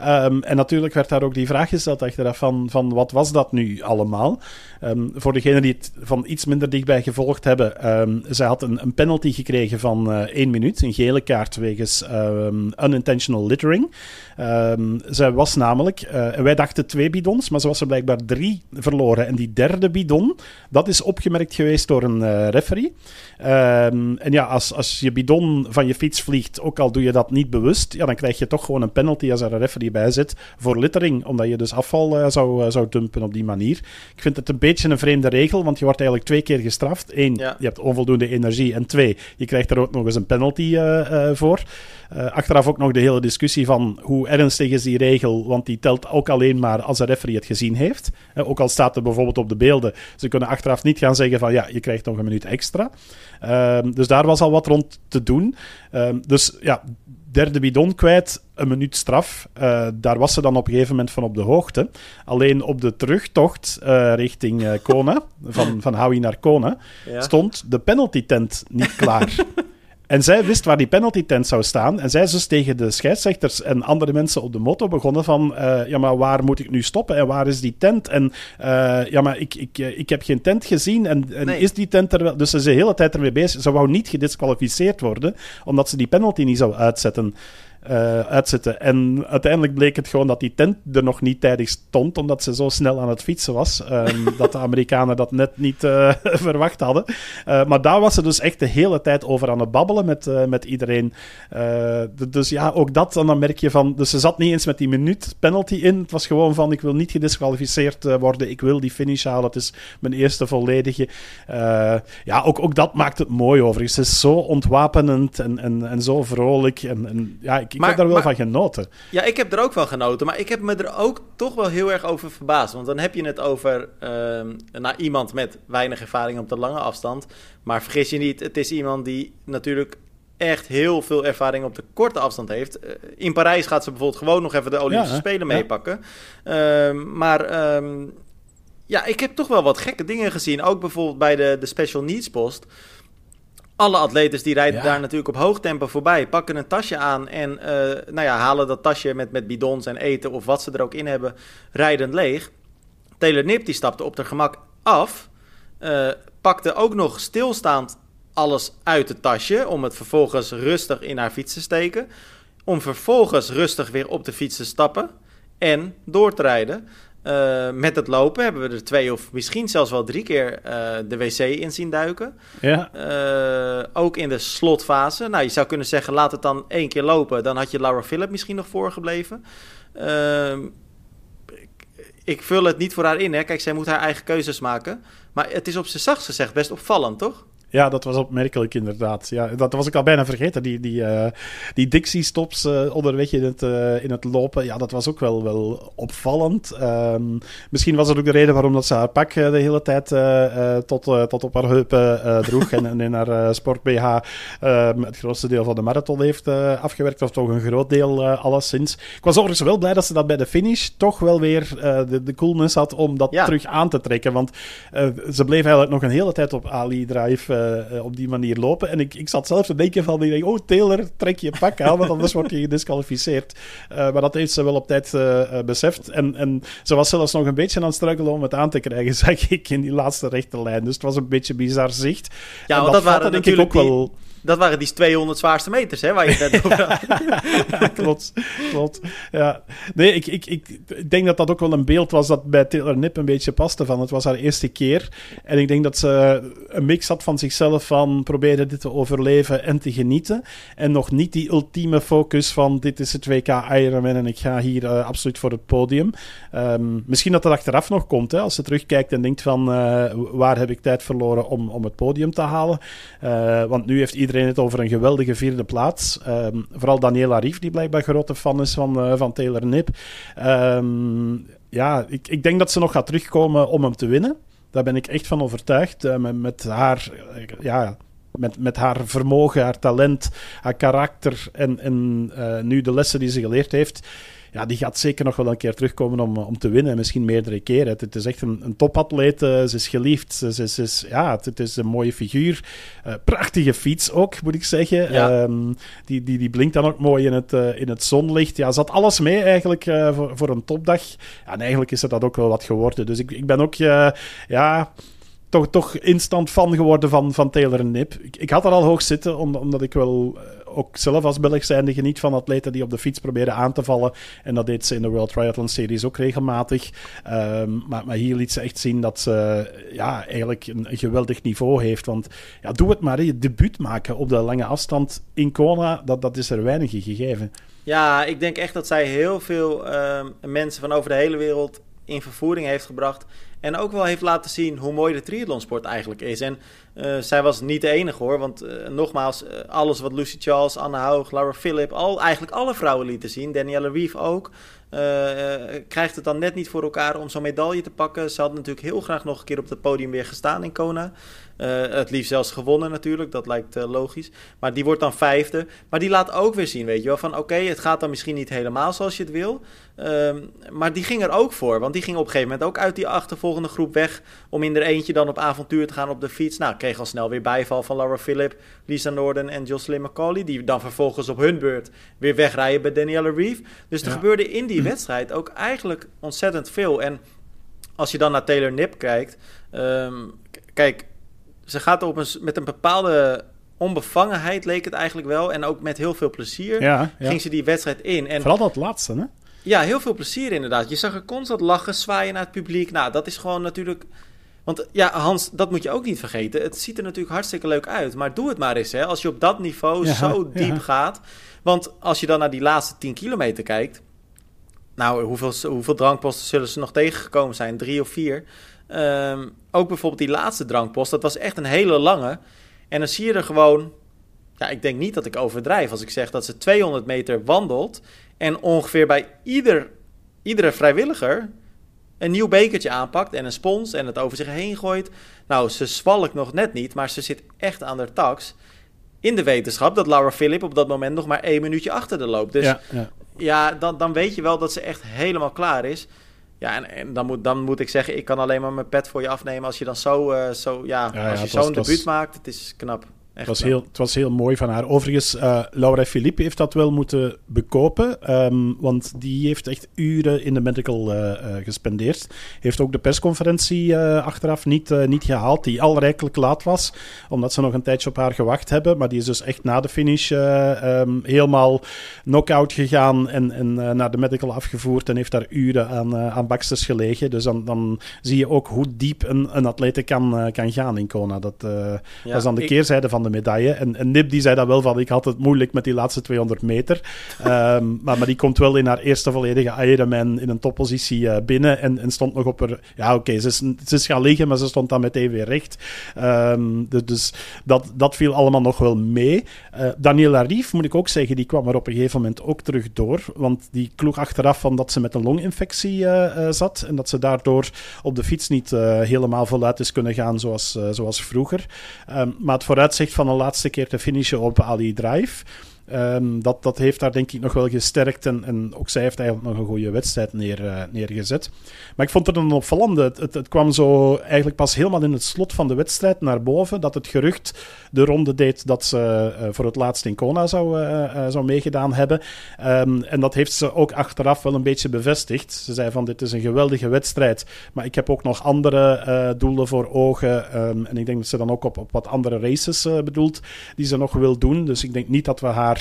Um, en natuurlijk werd daar ook die vraag gesteld achteraf van, van wat was dat nu allemaal? Um, voor degenen die het van iets minder dichtbij gevolgd hebben. Um, zij had een, een penalty gekregen van één minuut. Een gele kaart wegens unintentional littering. Um, zij was namelijk, uh, wij dachten twee bidons, maar ze was er blijkbaar drie verloren. En die derde bidon, dat is opgemerkt geweest door een uh, referee. Um, en ja, als, als je bidon van je fiets vliegt, ook al doe je dat niet bewust, ja, dan krijg je toch gewoon een penalty als er een referee bij zit voor littering, omdat je dus afval uh, zou, zou dumpen op die manier. Ik vind het een beetje een vreemde regel, want je wordt eigenlijk twee keer gestraft. Eén, ja. je hebt onvoldoende energie. En twee, je krijgt er ook nog eens een penalty voor. achteraf ook nog de hele discussie van hoe ernstig is die regel, want die telt ook alleen maar als een referee het gezien heeft. ook al staat er bijvoorbeeld op de beelden, ze kunnen achteraf niet gaan zeggen van ja, je krijgt nog een minuut extra. Um, dus daar was al wat rond te doen. Um, dus ja, derde bidon kwijt, een minuut straf. Uh, daar was ze dan op een gegeven moment van op de hoogte. Alleen op de terugtocht uh, richting uh, Kona, van, van Howie naar Kona, ja. stond de penalty tent niet klaar. En zij wist waar die penalty tent zou staan. En zij is dus tegen de scheidsrechters en andere mensen op de moto begonnen van... Uh, ja, maar waar moet ik nu stoppen? En waar is die tent? En uh, ja, maar ik, ik, ik heb geen tent gezien. En, en nee. is die tent er wel... Dus ze is de hele tijd ermee bezig. Ze wou niet gedisqualificeerd worden, omdat ze die penalty niet zou uitzetten uh, uitzetten. En uiteindelijk bleek het gewoon dat die tent er nog niet tijdig stond, omdat ze zo snel aan het fietsen was. Um, dat de Amerikanen dat net niet uh, verwacht hadden. Uh, maar daar was ze dus echt de hele tijd over aan het babbelen met, met iedereen. dus ja, ook dat, dan merk je van... Dus ze zat niet eens met die minuut penalty in. Het was gewoon van, ik wil niet gedisqualificeerd worden. Ik wil die finish halen. Het is mijn eerste volledige. ja, ook, ook dat maakt het mooi overigens. Het is zo ontwapenend en, en, en zo vrolijk. En, en ja, ik ik maar, heb daar wel maar, van genoten. Ja, ik heb er ook van genoten. Maar ik heb me er ook toch wel heel erg over verbaasd. Want dan heb je het over uh, nou, iemand met weinig ervaring op de lange afstand. Maar vergis je niet, het is iemand die natuurlijk echt heel veel ervaring op de korte afstand heeft. Uh, in Parijs gaat ze bijvoorbeeld gewoon nog even de Olympische ja, Spelen ja. meepakken. Uh, maar um, ja, ik heb toch wel wat gekke dingen gezien. Ook bijvoorbeeld bij de, de Special Needs Post alle atletes die rijden ja. daar natuurlijk op hoog tempo voorbij, pakken een tasje aan en uh, nou ja, halen dat tasje met, met bidons en eten of wat ze er ook in hebben, rijdend leeg. Taylor Nip die stapte op haar gemak af. Uh, pakte ook nog stilstaand alles uit het tasje om het vervolgens rustig in haar fiets te steken. Om vervolgens rustig weer op de fiets te stappen en door te rijden. Uh, met het lopen hebben we er twee of misschien zelfs wel drie keer uh, de wc in zien duiken. Ja. Uh, ook in de slotfase. Nou, je zou kunnen zeggen, laat het dan één keer lopen. Dan had je Laura Philip misschien nog voorgebleven. Ehm, ik, ik vul het niet voor haar in. Hè. Kijk, zij moet haar eigen keuzes maken. Maar het is op zijn zachtst gezegd best opvallend, toch? Ja, dat was opmerkelijk inderdaad. Ja, dat was ik al bijna vergeten. Die, die, uh, die Dixie-stops uh, onderweg in het, uh, in het lopen, ja, dat was ook wel, wel opvallend. Um, misschien was het ook de reden waarom dat ze haar pak de hele tijd tot, tot op haar heupen droeg en, en, in haar sport-BH ehm, het grootste deel van de marathon heeft afgewerkt, of toch een groot deel alleszins. Ik was overigens wel blij dat ze dat bij de finish toch wel weer de, de coolness had om dat ja. terug aan te trekken, want ze bleef eigenlijk nog een hele tijd op Ali Drive uh, op die manier lopen. En ik, ik zat zelf te denken van, ik denk, oh Taylor, trek je pak aan, want anders word je gedisqualificeerd. Uh, maar dat heeft ze wel op tijd beseft. En, en ze was zelfs nog een beetje aan het struggelen om het aan te krijgen, zag ik in die laatste rechte lijn. Dus het was een beetje bizar zicht. Ja, want dat, dat waren ik ook wel... Dat waren die 200 zwaarste meters, hè, waar je het net over had. klopt, klopt. Ja. Nee, ik, ik, ik, denk dat dat ook wel een beeld was dat bij Taylor Nip een beetje paste van. Het was haar eerste keer. En ik denk dat ze een mix had van zichzelf van proberen dit te overleven en te genieten. En nog niet die ultieme focus van dit is het WK Ironman en ik ga hier uh, absoluut voor het podium. Um, misschien dat dat achteraf nog komt, hè, als ze terugkijkt en denkt van uh, waar heb ik tijd verloren om, om het podium te halen. Uh, want nu heeft iedereen iedereen het over een geweldige vierde plaats. Um, vooral Daniela Rief, die blijkbaar grote fan is van, uh, van Taylor Nip. Um, ja, ik, ik denk dat ze nog gaat terugkomen om hem te winnen. Daar ben ik echt van overtuigd. Uh, met, haar, ja, met, met haar vermogen, haar talent, haar karakter en, en nu de lessen die ze geleerd heeft ja, die gaat zeker nog wel een keer terugkomen om, om te winnen. Misschien meerdere keren. Het, is echt een, een topatleet. Uh, ze is geliefd. Ze, ze, is, ja, het, het, is een mooie figuur. Uh, prachtige fiets ook, moet ik zeggen. Ja. Um, die, die, die blinkt dan ook mooi in het, uh, in het zonlicht. Ja, zat alles mee eigenlijk voor, voor een topdag. Ja, en eigenlijk is er dat ook wel wat geworden. Dus ik, ik ben ook, ja toch, toch instant fan geworden van, van Taylor en Nip. Ik, ik had er al hoog zitten, omdat ik wel ook zelf als Belg zijnde geniet van atleten die op de fiets proberen aan te vallen. En dat deed ze in de World Triathlon Series ook regelmatig. Um, maar, maar, hier liet ze echt zien dat ze ja, eigenlijk een, geweldig niveau heeft. Want ja, doe het maar, je debuut maken op de lange afstand in Kona, dat, dat is er weinig gegeven. Ja, ik denk echt dat zij heel veel uh, mensen van over de hele wereld in vervoering heeft gebracht. En ook wel heeft laten zien hoe mooi de triathlonsport eigenlijk is. En uh, zij was niet de enige hoor. Want uh, nogmaals, uh, alles wat Lucy Charles, Anne Haug, Laura Philipp, al, eigenlijk alle vrouwen lieten zien. Danielle Reeve ook. krijgt het dan net niet voor elkaar om zo'n medaille te pakken. Ze had natuurlijk heel graag nog een keer op het podium weer gestaan in Kona. Uh, het liefst zelfs gewonnen natuurlijk, dat lijkt uh, logisch. Maar die wordt dan vijfde. Maar die laat ook weer zien, weet je wel, van oké, okay, het gaat dan misschien niet helemaal zoals je het wil. Um, maar die ging er ook voor, want die ging op een gegeven moment ook uit die achtervolgende groep weg... om in er eentje dan op avontuur te gaan op de fiets. Nou, kreeg al snel weer bijval van Laura Philipp, Lisa Norden en Jocelyn McCauley... die dan vervolgens op hun beurt weer wegrijden bij Danielle Reeve. Dus er ja. gebeurde in die wedstrijd ook eigenlijk ontzettend veel. En als je dan naar Taylor Nip kijkt... Um, kijk, ze gaat op een, met een bepaalde onbevangenheid, leek het eigenlijk wel. En ook met heel veel plezier ja, ja. ging ze die wedstrijd in. En, Vooral dat laatste, hè? Ja, heel veel plezier inderdaad. Je zag er constant lachen, zwaaien naar het publiek. Nou, dat is gewoon natuurlijk... Want ja, Hans, dat moet je ook niet vergeten. Het ziet er natuurlijk hartstikke leuk uit. Maar doe het maar eens, hè. Als je op dat niveau ja, zo diep gaat. Want als je dan naar die laatste 10 kilometer kijkt... Nou, hoeveel, hoeveel drankposten zullen ze nog tegengekomen zijn? Drie of vier? Um, ook bijvoorbeeld die laatste drankpost, dat was echt een hele lange. En dan zie je er gewoon, ja, ik denk niet dat ik overdrijf als ik zeg dat ze 200 meter wandelt en ongeveer bij ieder, iedere vrijwilliger een nieuw bekertje aanpakt en een spons en het over zich heen gooit. Nou, ze zwalkt nog net niet, maar ze zit echt aan de tax. In de wetenschap dat Laura Philipp op dat moment nog maar één minuutje achter de loopt. Dus ja, ja. ja dan, dan weet je wel dat ze echt helemaal klaar is. Ja, en, en, dan, moet, dan moet ik zeggen, ik kan alleen maar mijn pet voor je afnemen als je dan zo, uh, zo ja, ja, als ja, je zo'n debuut maakt. Het is knap. Het was, heel, het was heel mooi van haar. Overigens, uh, Laura Philippe heeft dat wel moeten bekopen. Um, want die heeft echt uren in de medical uh, uh, gespendeerd. Heeft ook de persconferentie achteraf niet, niet gehaald, die al rijkelijk laat was. Omdat ze nog een tijdje op haar gewacht hebben. Maar die is dus echt na de finish um, helemaal knock-out gegaan. En, en naar de medical afgevoerd. En heeft daar uren aan, aan baksters gelegen. Dus dan, dan zie je ook hoe diep een, een atlete kan, kan gaan in Kona. Dat, ja, dat is aan de ik... keerzijde van de medaille. En, en Nip die zei dat wel van, ik had het moeilijk met die laatste 200 meter. um, maar, maar die komt wel in haar eerste volledige Ironman in een toppositie uh, binnen en, en stond nog op haar... Ja, oké, okay, ze, is, ze is gaan liggen, maar ze stond dan meteen weer recht. Um, dus, dus dat, dat viel allemaal nog wel mee. Uh, Daniela Rief, moet ik ook zeggen, die kwam er op een gegeven moment ook terug door. Want die kloeg achteraf van dat ze met een longinfectie uh, zat en dat ze daardoor op de fiets niet helemaal voluit is kunnen gaan zoals, zoals vroeger. Um, maar het vooruitzicht van een laatste keer te finishen op Ali Drive. Um, dat, dat heeft haar denk ik nog wel gesterkt. En, en ook zij heeft eigenlijk nog een goede wedstrijd neer, uh, neergezet. Maar ik vond het een opvallende. Het, het, kwam zo eigenlijk pas helemaal in het slot van de wedstrijd naar boven. Dat het gerucht de ronde deed dat ze uh, voor het laatst in Kona zou, uh, zou meegedaan hebben. Um, en dat heeft ze ook achteraf wel een beetje bevestigd. Ze zei van dit is een geweldige wedstrijd. Maar ik heb ook nog andere doelen voor ogen. Um, en ik denk dat ze dan ook op, op wat andere races bedoelt die ze nog wil doen. Dus ik denk niet dat we haar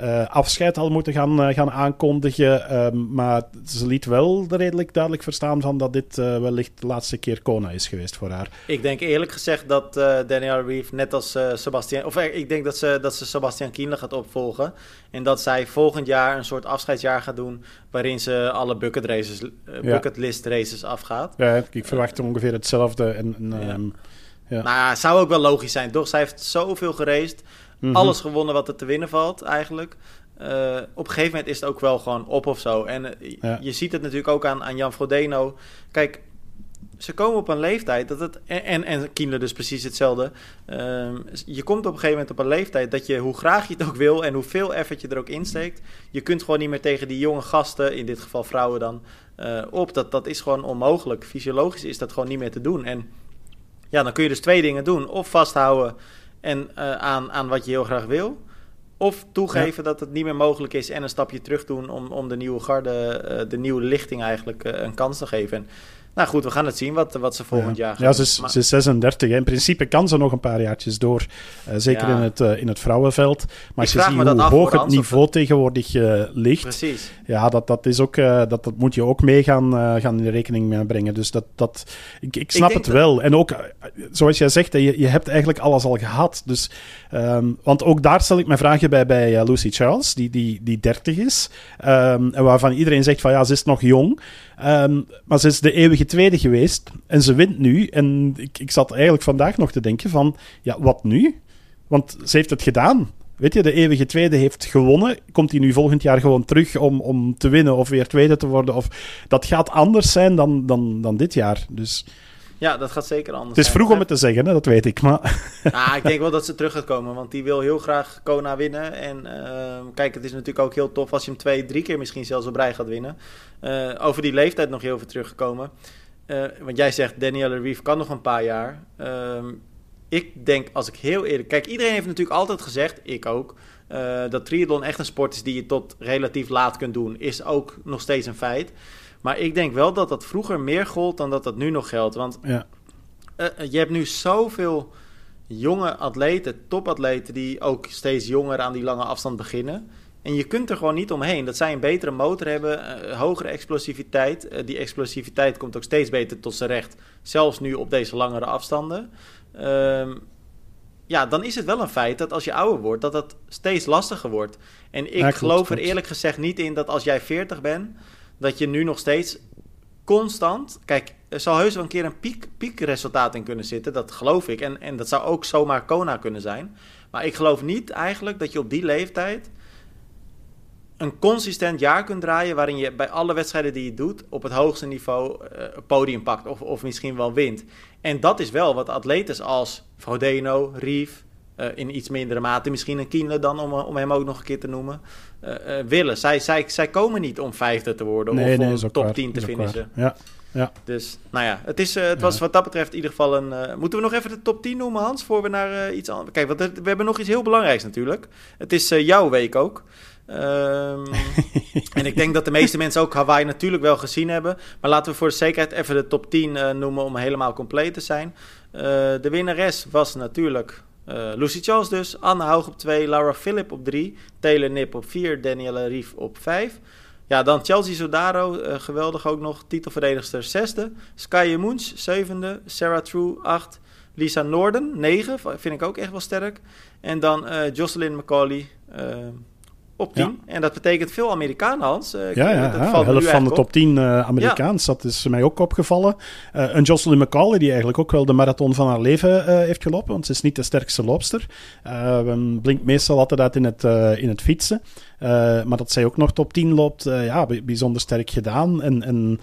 uh, afscheid al moeten gaan, uh, gaan aankondigen. Uh, maar ze liet wel redelijk duidelijk verstaan van dat dit eh, wellicht de laatste keer Kona is geweest voor haar. Ik denk eerlijk gezegd dat Danielle Reeve net als Sebastian... Of ik denk dat ze, dat ze Sebastian Kienle gaat opvolgen. En dat zij volgend jaar een soort afscheidsjaar gaat doen... waarin ze alle bucket races, bucketlist races afgaat. Ja, ik verwacht ongeveer hetzelfde. En, en ja. Um, ja. Nou, zou ook wel logisch zijn, toch? Zij heeft zoveel geraced. Mm -hmm. Alles gewonnen wat er te winnen valt, eigenlijk. Uh, op een gegeven moment is het ook wel gewoon op of zo. En uh, ja. je ziet het natuurlijk ook aan, aan Jan Frodeno. Kijk, ze komen op een leeftijd dat het. En, en, en Kienle dus precies hetzelfde. Uh, je komt op een gegeven moment op een leeftijd dat je, hoe graag je het ook wil en hoeveel effort je er ook insteekt, je kunt gewoon niet meer tegen die jonge gasten, in dit geval vrouwen dan, uh, op. Dat, dat is gewoon onmogelijk. Fysiologisch is dat gewoon niet meer te doen. En ja, dan kun je dus twee dingen doen: of vasthouden en uh, aan, aan wat je heel graag wil. Of toegeven ja. dat het niet meer mogelijk is en een stapje terug doen om, om de nieuwe garde, uh, de nieuwe lichting eigenlijk uh, een kans te geven. En nou goed, we gaan het zien wat, wat ze volgend ja. jaar gaan Ja, ze is, maar... ze is 36. Hè. In principe kan ze nog een paar jaartjes door. Uh, zeker ja. in, het, uh, in het vrouwenveld. Maar als je ziet hoe hoog het niveau tegenwoordig uh, ligt. Precies. Ja, dat, dat, is ook, dat, dat moet je ook mee gaan, gaan in rekening brengen. Dus dat, dat, ik, ik snap ik het wel. Dat... En ook, zoals jij zegt, je, je hebt eigenlijk alles al gehad. Dus, um, want ook daar stel ik mijn vragen bij, bij Lucy Charles, die, die, die 30 is. Um, en waarvan iedereen zegt van ja, ze is nog jong. Um, maar ze is de eeuwige tweede geweest en ze wint nu. En ik, ik zat eigenlijk vandaag nog te denken van, ja, wat nu? Want ze heeft het gedaan. Weet je, de eeuwige tweede heeft gewonnen. Komt hij nu volgend jaar gewoon terug om, om te winnen of weer tweede te worden? Of, dat gaat anders zijn dan, dan, dan dit jaar. Dus... Ja, dat gaat zeker anders Het is vroeg om het te zeggen, hè? dat weet ik. Maar... Ah, ik denk wel dat ze terug gaat komen, want die wil heel graag Kona winnen. En uh, kijk, het is natuurlijk ook heel tof als je hem twee, drie keer misschien zelfs op rij gaat winnen. Uh, over die leeftijd nog heel veel teruggekomen. Uh, want jij zegt, Danielle Reeve kan nog een paar jaar. ik denk, als ik heel eerlijk... Kijk, iedereen heeft natuurlijk altijd gezegd, ik ook... dat triathlon echt een sport is die je tot relatief laat kunt doen. Is ook nog steeds een feit. Maar ik denk wel dat dat vroeger meer gold dan dat dat nu nog geldt. Want ja. uh, je hebt nu zoveel jonge atleten, topatleten, die ook steeds jonger aan die lange afstand beginnen. En je kunt er gewoon niet omheen. Dat zij een betere motor hebben, uh, hogere explosiviteit. Uh, die explosiviteit komt ook steeds beter tot zijn recht. Zelfs nu op deze langere afstanden. Um, ja, dan is het wel een feit dat als je ouder wordt, dat dat steeds lastiger wordt. En ik ja, geloof er eerlijk gezegd niet in dat als jij 40 bent dat je nu nog steeds constant. Kijk, er zal heus wel een keer een piek, piekresultaat in kunnen zitten. Dat geloof ik. En, en dat zou ook zomaar Kona kunnen zijn. Maar ik geloof niet eigenlijk dat je op die leeftijd een consistent jaar kunt draaien. waarin je bij alle wedstrijden die je doet. op het hoogste niveau uh, podium pakt. Of, of misschien wel wint. En dat is wel wat atleten als Frodeno, Rief. Uh, in iets mindere mate misschien een Kienle dan, om, om hem ook nog een keer te noemen, uh, uh, willen. Zij, zij, zij komen niet om vijfde te worden nee, of nee, om top waar. 10 te finishen. Ja. Ja. Dus, nou ja, het, is, het was wat dat betreft in ieder geval een... moeten we nog even de top 10 noemen, Hans, voor we naar iets anders... Kijk, want we hebben nog iets heel belangrijks natuurlijk. Het is jouw week ook. Um, en ik denk dat de meeste mensen ook Hawaii natuurlijk wel gezien hebben. Maar laten we voor de zekerheid even de top 10 uh, noemen om helemaal compleet te zijn. De winnares was natuurlijk uh, Lucy Charles dus. Anne Haug op 2, Laura Philip op 3, Taylor Nip op 4, Danielle Rief op 5. Ja, dan Chelsea Sodaro, geweldig ook nog, titelverdedigster 6e. Sky Moons 7e, Sarah True 8, Lisa Norden 9, vind ik ook echt wel sterk. En dan Jocelyn McCauley op 10. En dat betekent veel Amerikanen, Hans. Uh, ja, ja, ja. helft van de top 10 uh, Amerikaans. Dat is mij ook opgevallen. Uh, een Jocelyn McCauley, die eigenlijk ook wel de marathon van haar leven heeft gelopen. Want ze is niet de sterkste loopster. blinkt meestal altijd uit in het, in het fietsen. maar dat zij ook nog top 10 loopt, ja, bijzonder sterk gedaan. En, en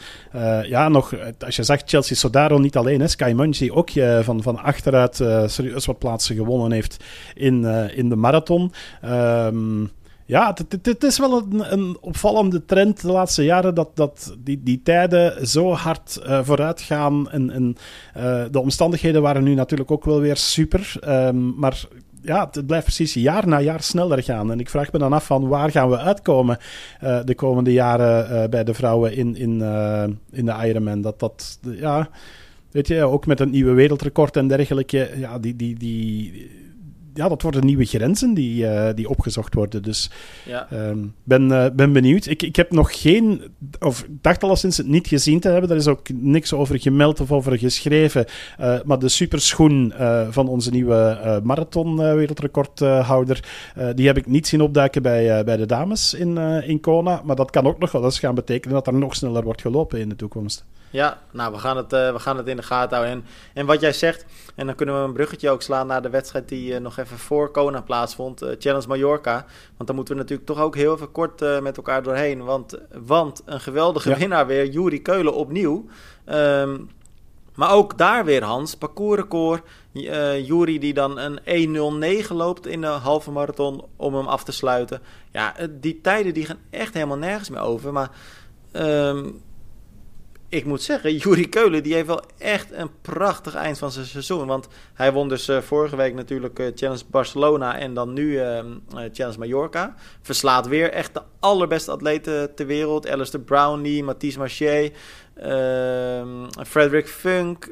ja, nog, als je zegt Chelsea Sodaro niet alleen, hè, Sky Munch, die ook van, van achteruit serieus wat plaatsen gewonnen heeft in, in de marathon. Um, ja, het is wel een, een, opvallende trend de laatste jaren dat, dat die, die tijden zo hard uh, vooruit gaan. En, uh, de omstandigheden waren nu natuurlijk ook wel weer super. Um, maar ja, het blijft precies jaar na jaar sneller gaan. En ik vraag me dan af van waar gaan we uitkomen uh, de komende jaren bij de vrouwen in, in, in de Ironman. Dat dat, ja, weet je, ook met een nieuwe wereldrecord en dergelijke. Ja, die, die, die ja, dat worden nieuwe grenzen die, uh, die opgezocht worden. Dus ja. um, ben, uh, ben benieuwd. Ik, ik heb nog geen, of dacht alleszins het niet gezien te hebben. Daar is ook niks over gemeld of over geschreven. Uh, maar de superschoen van onze nieuwe marathon-wereldrecordhouder, die heb ik niet zien opduiken bij, bij de dames in, in Kona. Maar dat kan ook nog wel eens gaan betekenen dat er nog sneller wordt gelopen in de toekomst. Ja, nou, we gaan het, uh, we gaan het in de gaten houden. En, en wat jij zegt, en dan kunnen we een bruggetje ook slaan naar de wedstrijd die uh, nog even voor Kona plaatsvond. Uh, Challenge Mallorca. Want dan moeten we natuurlijk toch ook heel even kort met elkaar doorheen. Want, want een geweldige winnaar weer, Juri Keulen opnieuw. Um, maar ook daar weer Hans, parcoursrecord. Uh, Jury die dan een 1.09 loopt in de halve marathon om hem af te sluiten. Ja, die tijden die gaan echt helemaal nergens meer over. Maar um, ik moet zeggen, Juri Keulen die heeft wel echt een prachtig eind van zijn seizoen. Want hij won dus uh, vorige week natuurlijk uh, Challenge Barcelona en dan nu uh, Challenge Mallorca. Verslaat weer echt de allerbeste atleten ter wereld. Alistair Brownlee, Mathies Marché, ehm, Frederick Funk.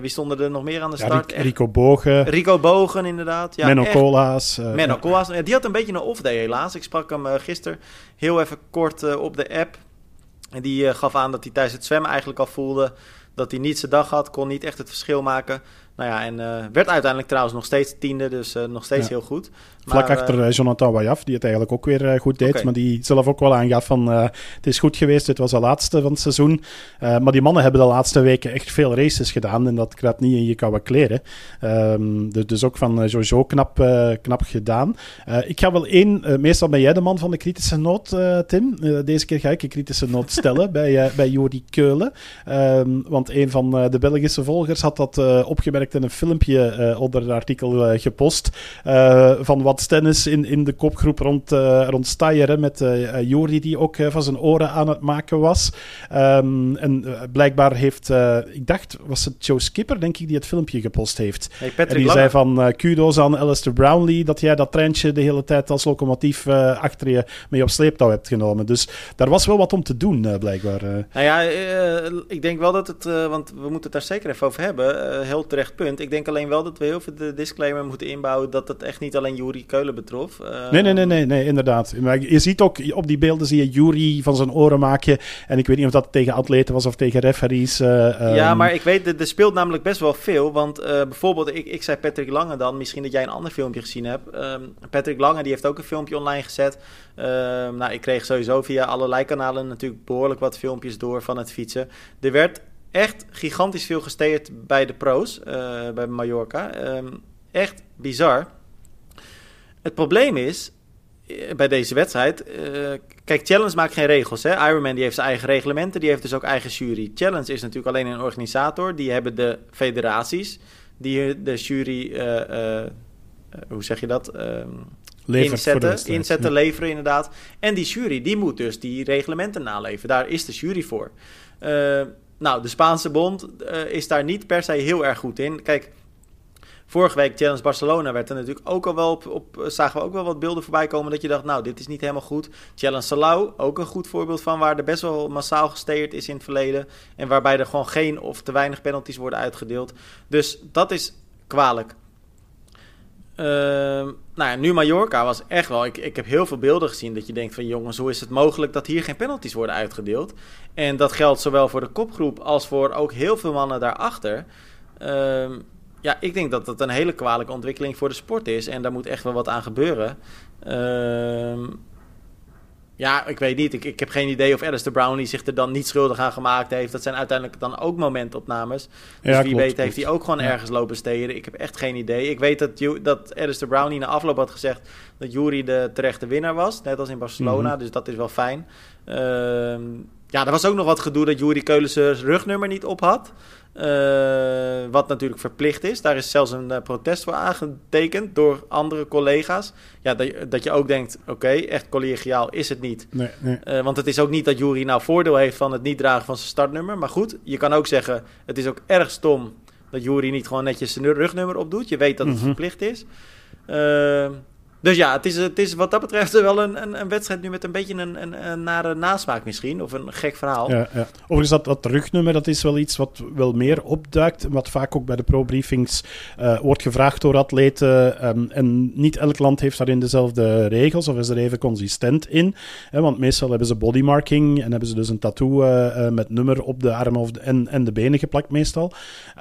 wie stonden er nog meer aan de start? Ja, Rico Bogen. Rico Bogen, inderdaad. Ja, Menno Cola's. Menno Cola's. Die had een beetje een off-day helaas. Ik sprak hem gisteren heel even kort op de app. En die uh, gaf aan dat hij tijdens het zwemmen eigenlijk al voelde dat hij niet zijn dag had, kon niet echt het verschil maken. Nou ja, en uh, werd uiteindelijk trouwens nog steeds tiende, dus uh, nog steeds ja. heel goed. Vlak maar, achter uh, Jonathan Wajaf, die het eigenlijk ook weer goed deed. Okay. Maar die zelf ook wel aangaf van, het is goed geweest, dit was de laatste van het seizoen. maar die mannen hebben de laatste weken echt veel races gedaan. En dat kruipt niet in je koude kleren. Um, dus, dus ook van sowieso knap, knap gedaan. ik ga wel één, meestal ben jij de man van de kritische noot, Tim. deze keer ga ik een kritische noot stellen bij, bij Jori Keulen. Um, want een van de Belgische volgers had dat opgemerkt in een filmpje onder het artikel gepost. Van wat Stennis in, in de kopgroep rond, rond Steyr. Met Jori die ook van zijn oren aan het maken was. Um, en blijkbaar heeft, ik dacht, was het Joe Skipper, denk ik, die het filmpje gepost heeft. Hey, en die zei van kudos aan Alistair Brownlee dat jij dat treintje de hele tijd als locomotief achter je mee op sleeptouw hebt genomen. Dus daar was wel wat om te doen, blijkbaar. Nou ja, ik denk wel dat het, want we moeten het daar zeker even over hebben, heel terecht punt. Ik denk alleen wel dat we heel veel de disclaimer moeten inbouwen dat het echt niet alleen Keulen betrof. Uh, nee, nee, nee, nee, nee, inderdaad. Maar je ziet ook op die beelden zie je Jury van zijn oren maken. En ik weet niet of dat tegen atleten was of tegen referees. Uh, ja, maar ik weet, er speelt namelijk best wel veel. Want uh, bijvoorbeeld, ik, ik zei Patrick Lange dan, misschien dat jij een ander filmpje gezien hebt. Um, Patrick Lange die heeft ook een filmpje online gezet. Um, nou, ik kreeg sowieso via allerlei kanalen natuurlijk behoorlijk wat filmpjes door van het fietsen. Er werd echt gigantisch veel gesteerd bij de pro's, uh, bij Mallorca. Um, echt bizar. Het probleem is, eh, bij deze wedstrijd... Uh, kijk, Challenge maakt geen regels. Hè? Ironman die heeft zijn eigen reglementen, die heeft dus ook eigen jury. Challenge is natuurlijk alleen een organisator. Die hebben de federaties, die de jury... Uh, hoe zeg je dat? Um, inzetten, inzetten leveren inderdaad. En die jury, die moet dus die reglementen naleven. Daar is de jury voor. nou, de Spaanse bond is daar niet per se heel erg goed in. Kijk, Vorige week Challenge Barcelona werd er natuurlijk ook al wel op, op, zagen we ook wel wat beelden voorbij komen dat je dacht, nou, dit is niet helemaal goed. Challenge Salau, ook een goed voorbeeld van waar er best wel massaal gesteerd is in het verleden en waarbij er gewoon geen of te weinig penalties worden uitgedeeld. Dus dat is kwalijk. Uh, nou ja, nu Mallorca was echt wel. Ik, ik heb heel veel beelden gezien dat je denkt van jongens, hoe is het mogelijk dat hier geen penalties worden uitgedeeld? En dat geldt zowel voor de kopgroep als voor ook heel veel mannen daarachter. Uh, ja, ik denk dat dat een hele kwalijke ontwikkeling voor de sport is. En daar moet echt wel wat aan gebeuren. Ehm, ja, ik weet niet. Ik, ik heb geen idee of Alistair Brownlee zich er dan niet schuldig aan gemaakt heeft. Dat zijn uiteindelijk dan ook momentopnames. Dus wie weet heeft hij ook gewoon ergens lopen steden. Ik heb echt geen idee. Ik weet dat, dat Alistair Brownlee na afloop had gezegd dat Jury de terechte winnaar was. Net als in Barcelona. Mhm. Dus dat is wel fijn. Ehm, ja, er was ook nog wat gedoe dat Jury Keulense rugnummer niet op had. Uh, wat natuurlijk verplicht is. Daar is zelfs een uh, protest voor aangetekend door andere collega's. Ja, dat, dat je ook denkt, oké, echt collegiaal is het niet. Nee, nee. Uh, want het is ook niet dat Jury nou voordeel heeft van het niet dragen van zijn startnummer. Maar goed, je kan ook zeggen, het is ook erg stom dat Jury niet gewoon netjes zijn rugnummer opdoet. Je weet dat het mm -hmm. verplicht is. Dus ja, het is, het is wat dat betreft wel een, een, een wedstrijd nu met een beetje een, een, een, nare nasmaak misschien. Of een gek verhaal. Ja, ja. Overigens, dat, dat rugnummer, dat is wel iets wat wel meer opduikt. Wat vaak ook bij de pro-briefings uh, wordt gevraagd door atleten. Um, en niet elk land heeft daarin dezelfde regels of is er even consistent in. Hè, want meestal hebben ze bodymarking en hebben ze dus een tattoo uh, uh, met nummer op de armen of de, en, en de benen geplakt meestal.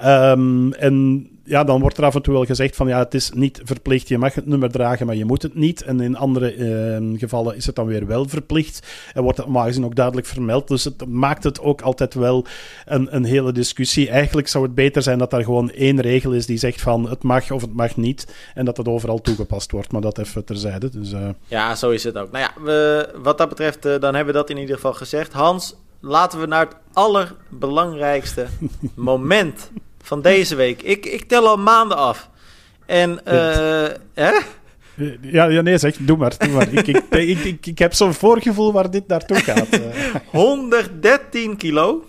Um, en ja, dan wordt er af en toe wel gezegd van ja, het is niet verplicht. Je mag het nummer dragen, maar je moet het niet. En in andere uh, gevallen is het dan weer wel verplicht. En wordt het gezien ook duidelijk vermeld. Dus het maakt het ook altijd wel een, een hele discussie. Eigenlijk zou het beter zijn dat er gewoon één regel is die zegt van het mag of het mag niet. En dat het overal toegepast wordt. Maar dat even terzijde. Dus, uh... Ja, zo is het ook. Nou ja, we, wat dat betreft, uh, dan hebben we dat in ieder geval gezegd. Hans, laten we naar het allerbelangrijkste moment van deze week. Ik, ik tel al maanden af. En, uh, hè? Ja, ja, nee, zeg, doe maar. Doe maar. ik, ik, ik, ik, ik heb zo'n voorgevoel waar dit naartoe gaat. 113 kilo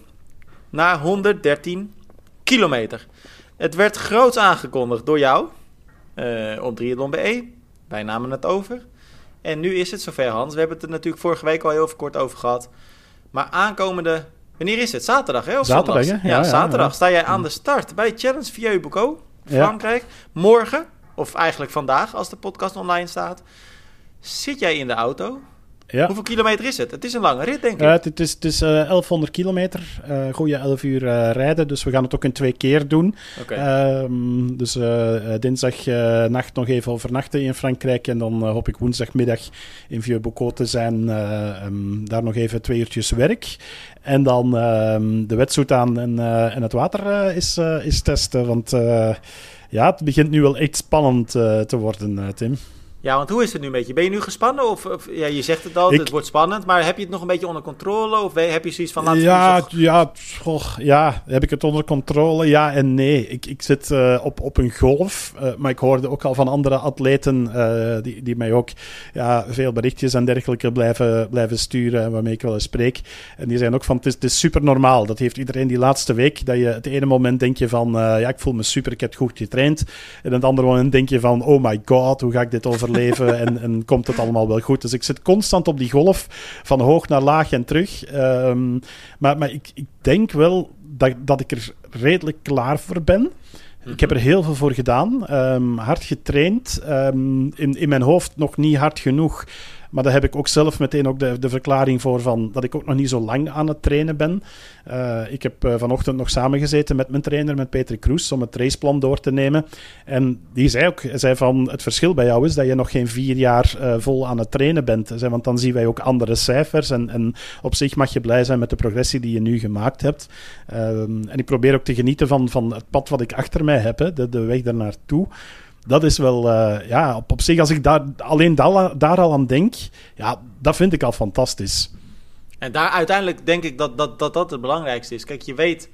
naar 113 kilometer. Het werd groots aangekondigd door jou uh, op Triathlon BE. Wij namen het over. En nu is het zover, Hans. We hebben het er natuurlijk vorige week al heel kort over gehad. Maar aankomende Wanneer is het? Zaterdag, hè? Of zaterdag, Ja, ja, zaterdag. Sta jij aan de start bij Challenge Vieux Bocaux, Frankrijk. Morgen, of eigenlijk vandaag, als de podcast online staat, zit jij in de auto ja. Hoeveel kilometer is het? Het is een lange rit, denk ik. Uh, het, is, het is uh, 1100 kilometer. Uh, goede 11 uur uh, rijden. Dus we gaan het ook in twee keer doen. Okay. Um, dus dinsdag nacht nog even overnachten in Frankrijk. En dan hoop ik woensdagmiddag in Vieux-Bocaux te zijn. Um, daar nog even twee uurtjes werk. En dan um, de wetsuit aan en, en het water is, is testen. Want ja, het begint nu wel echt spannend te worden, Tim. Ja, want hoe is het nu een beetje? Ben je nu gespannen? Of, of ja, je zegt het al, het wordt spannend. Maar heb je het nog een beetje onder controle? Of heb je zoiets van... Laten ja, ja, ja, heb ik het onder controle? Ja en nee. Ik, ik zit uh, op, op een golf. Uh, maar ik hoorde ook al van andere atleten... Uh, die, die mij ook ja, veel berichtjes en dergelijke blijven, blijven sturen. Waarmee ik wel eens spreek. En die zijn ook van... Het is, het is super normaal. Dat heeft iedereen die laatste week. Dat je het ene moment denk je van... ja, ik voel me super, ik heb goed getraind. En het andere moment denk je van... Oh my god, hoe ga ik dit over leven en, en komt het allemaal wel goed. Dus ik zit constant op die golf van hoog naar laag en terug. Um, maar maar ik, ik denk wel dat, dat ik er redelijk klaar voor ben. Ik heb er heel veel voor gedaan. Um, hard getraind. Um, in, in mijn hoofd nog niet hard genoeg maar daar heb ik ook zelf meteen ook de, de verklaring voor van dat ik ook nog niet zo lang aan het trainen ben. Uh, ik heb uh, vanochtend nog samengezeten met mijn trainer, met Peter Kroes, om het raceplan door te nemen. En die zei ook, zei van het verschil bij jou is dat je nog geen vier jaar uh, vol aan het trainen bent. Zei, want dan zien wij ook andere cijfers en, en op zich mag je blij zijn met de progressie die je nu gemaakt hebt. Ehm, en ik probeer ook te genieten van, van het pad wat ik achter mij heb, hè, de, de weg daar naartoe dat is wel, uh, ja, op, op zich, als ik daar, alleen daar, daar al aan denk, ja, dat vind ik al fantastisch. En daar uiteindelijk denk ik dat dat, dat, dat het belangrijkste is. Kijk, je weet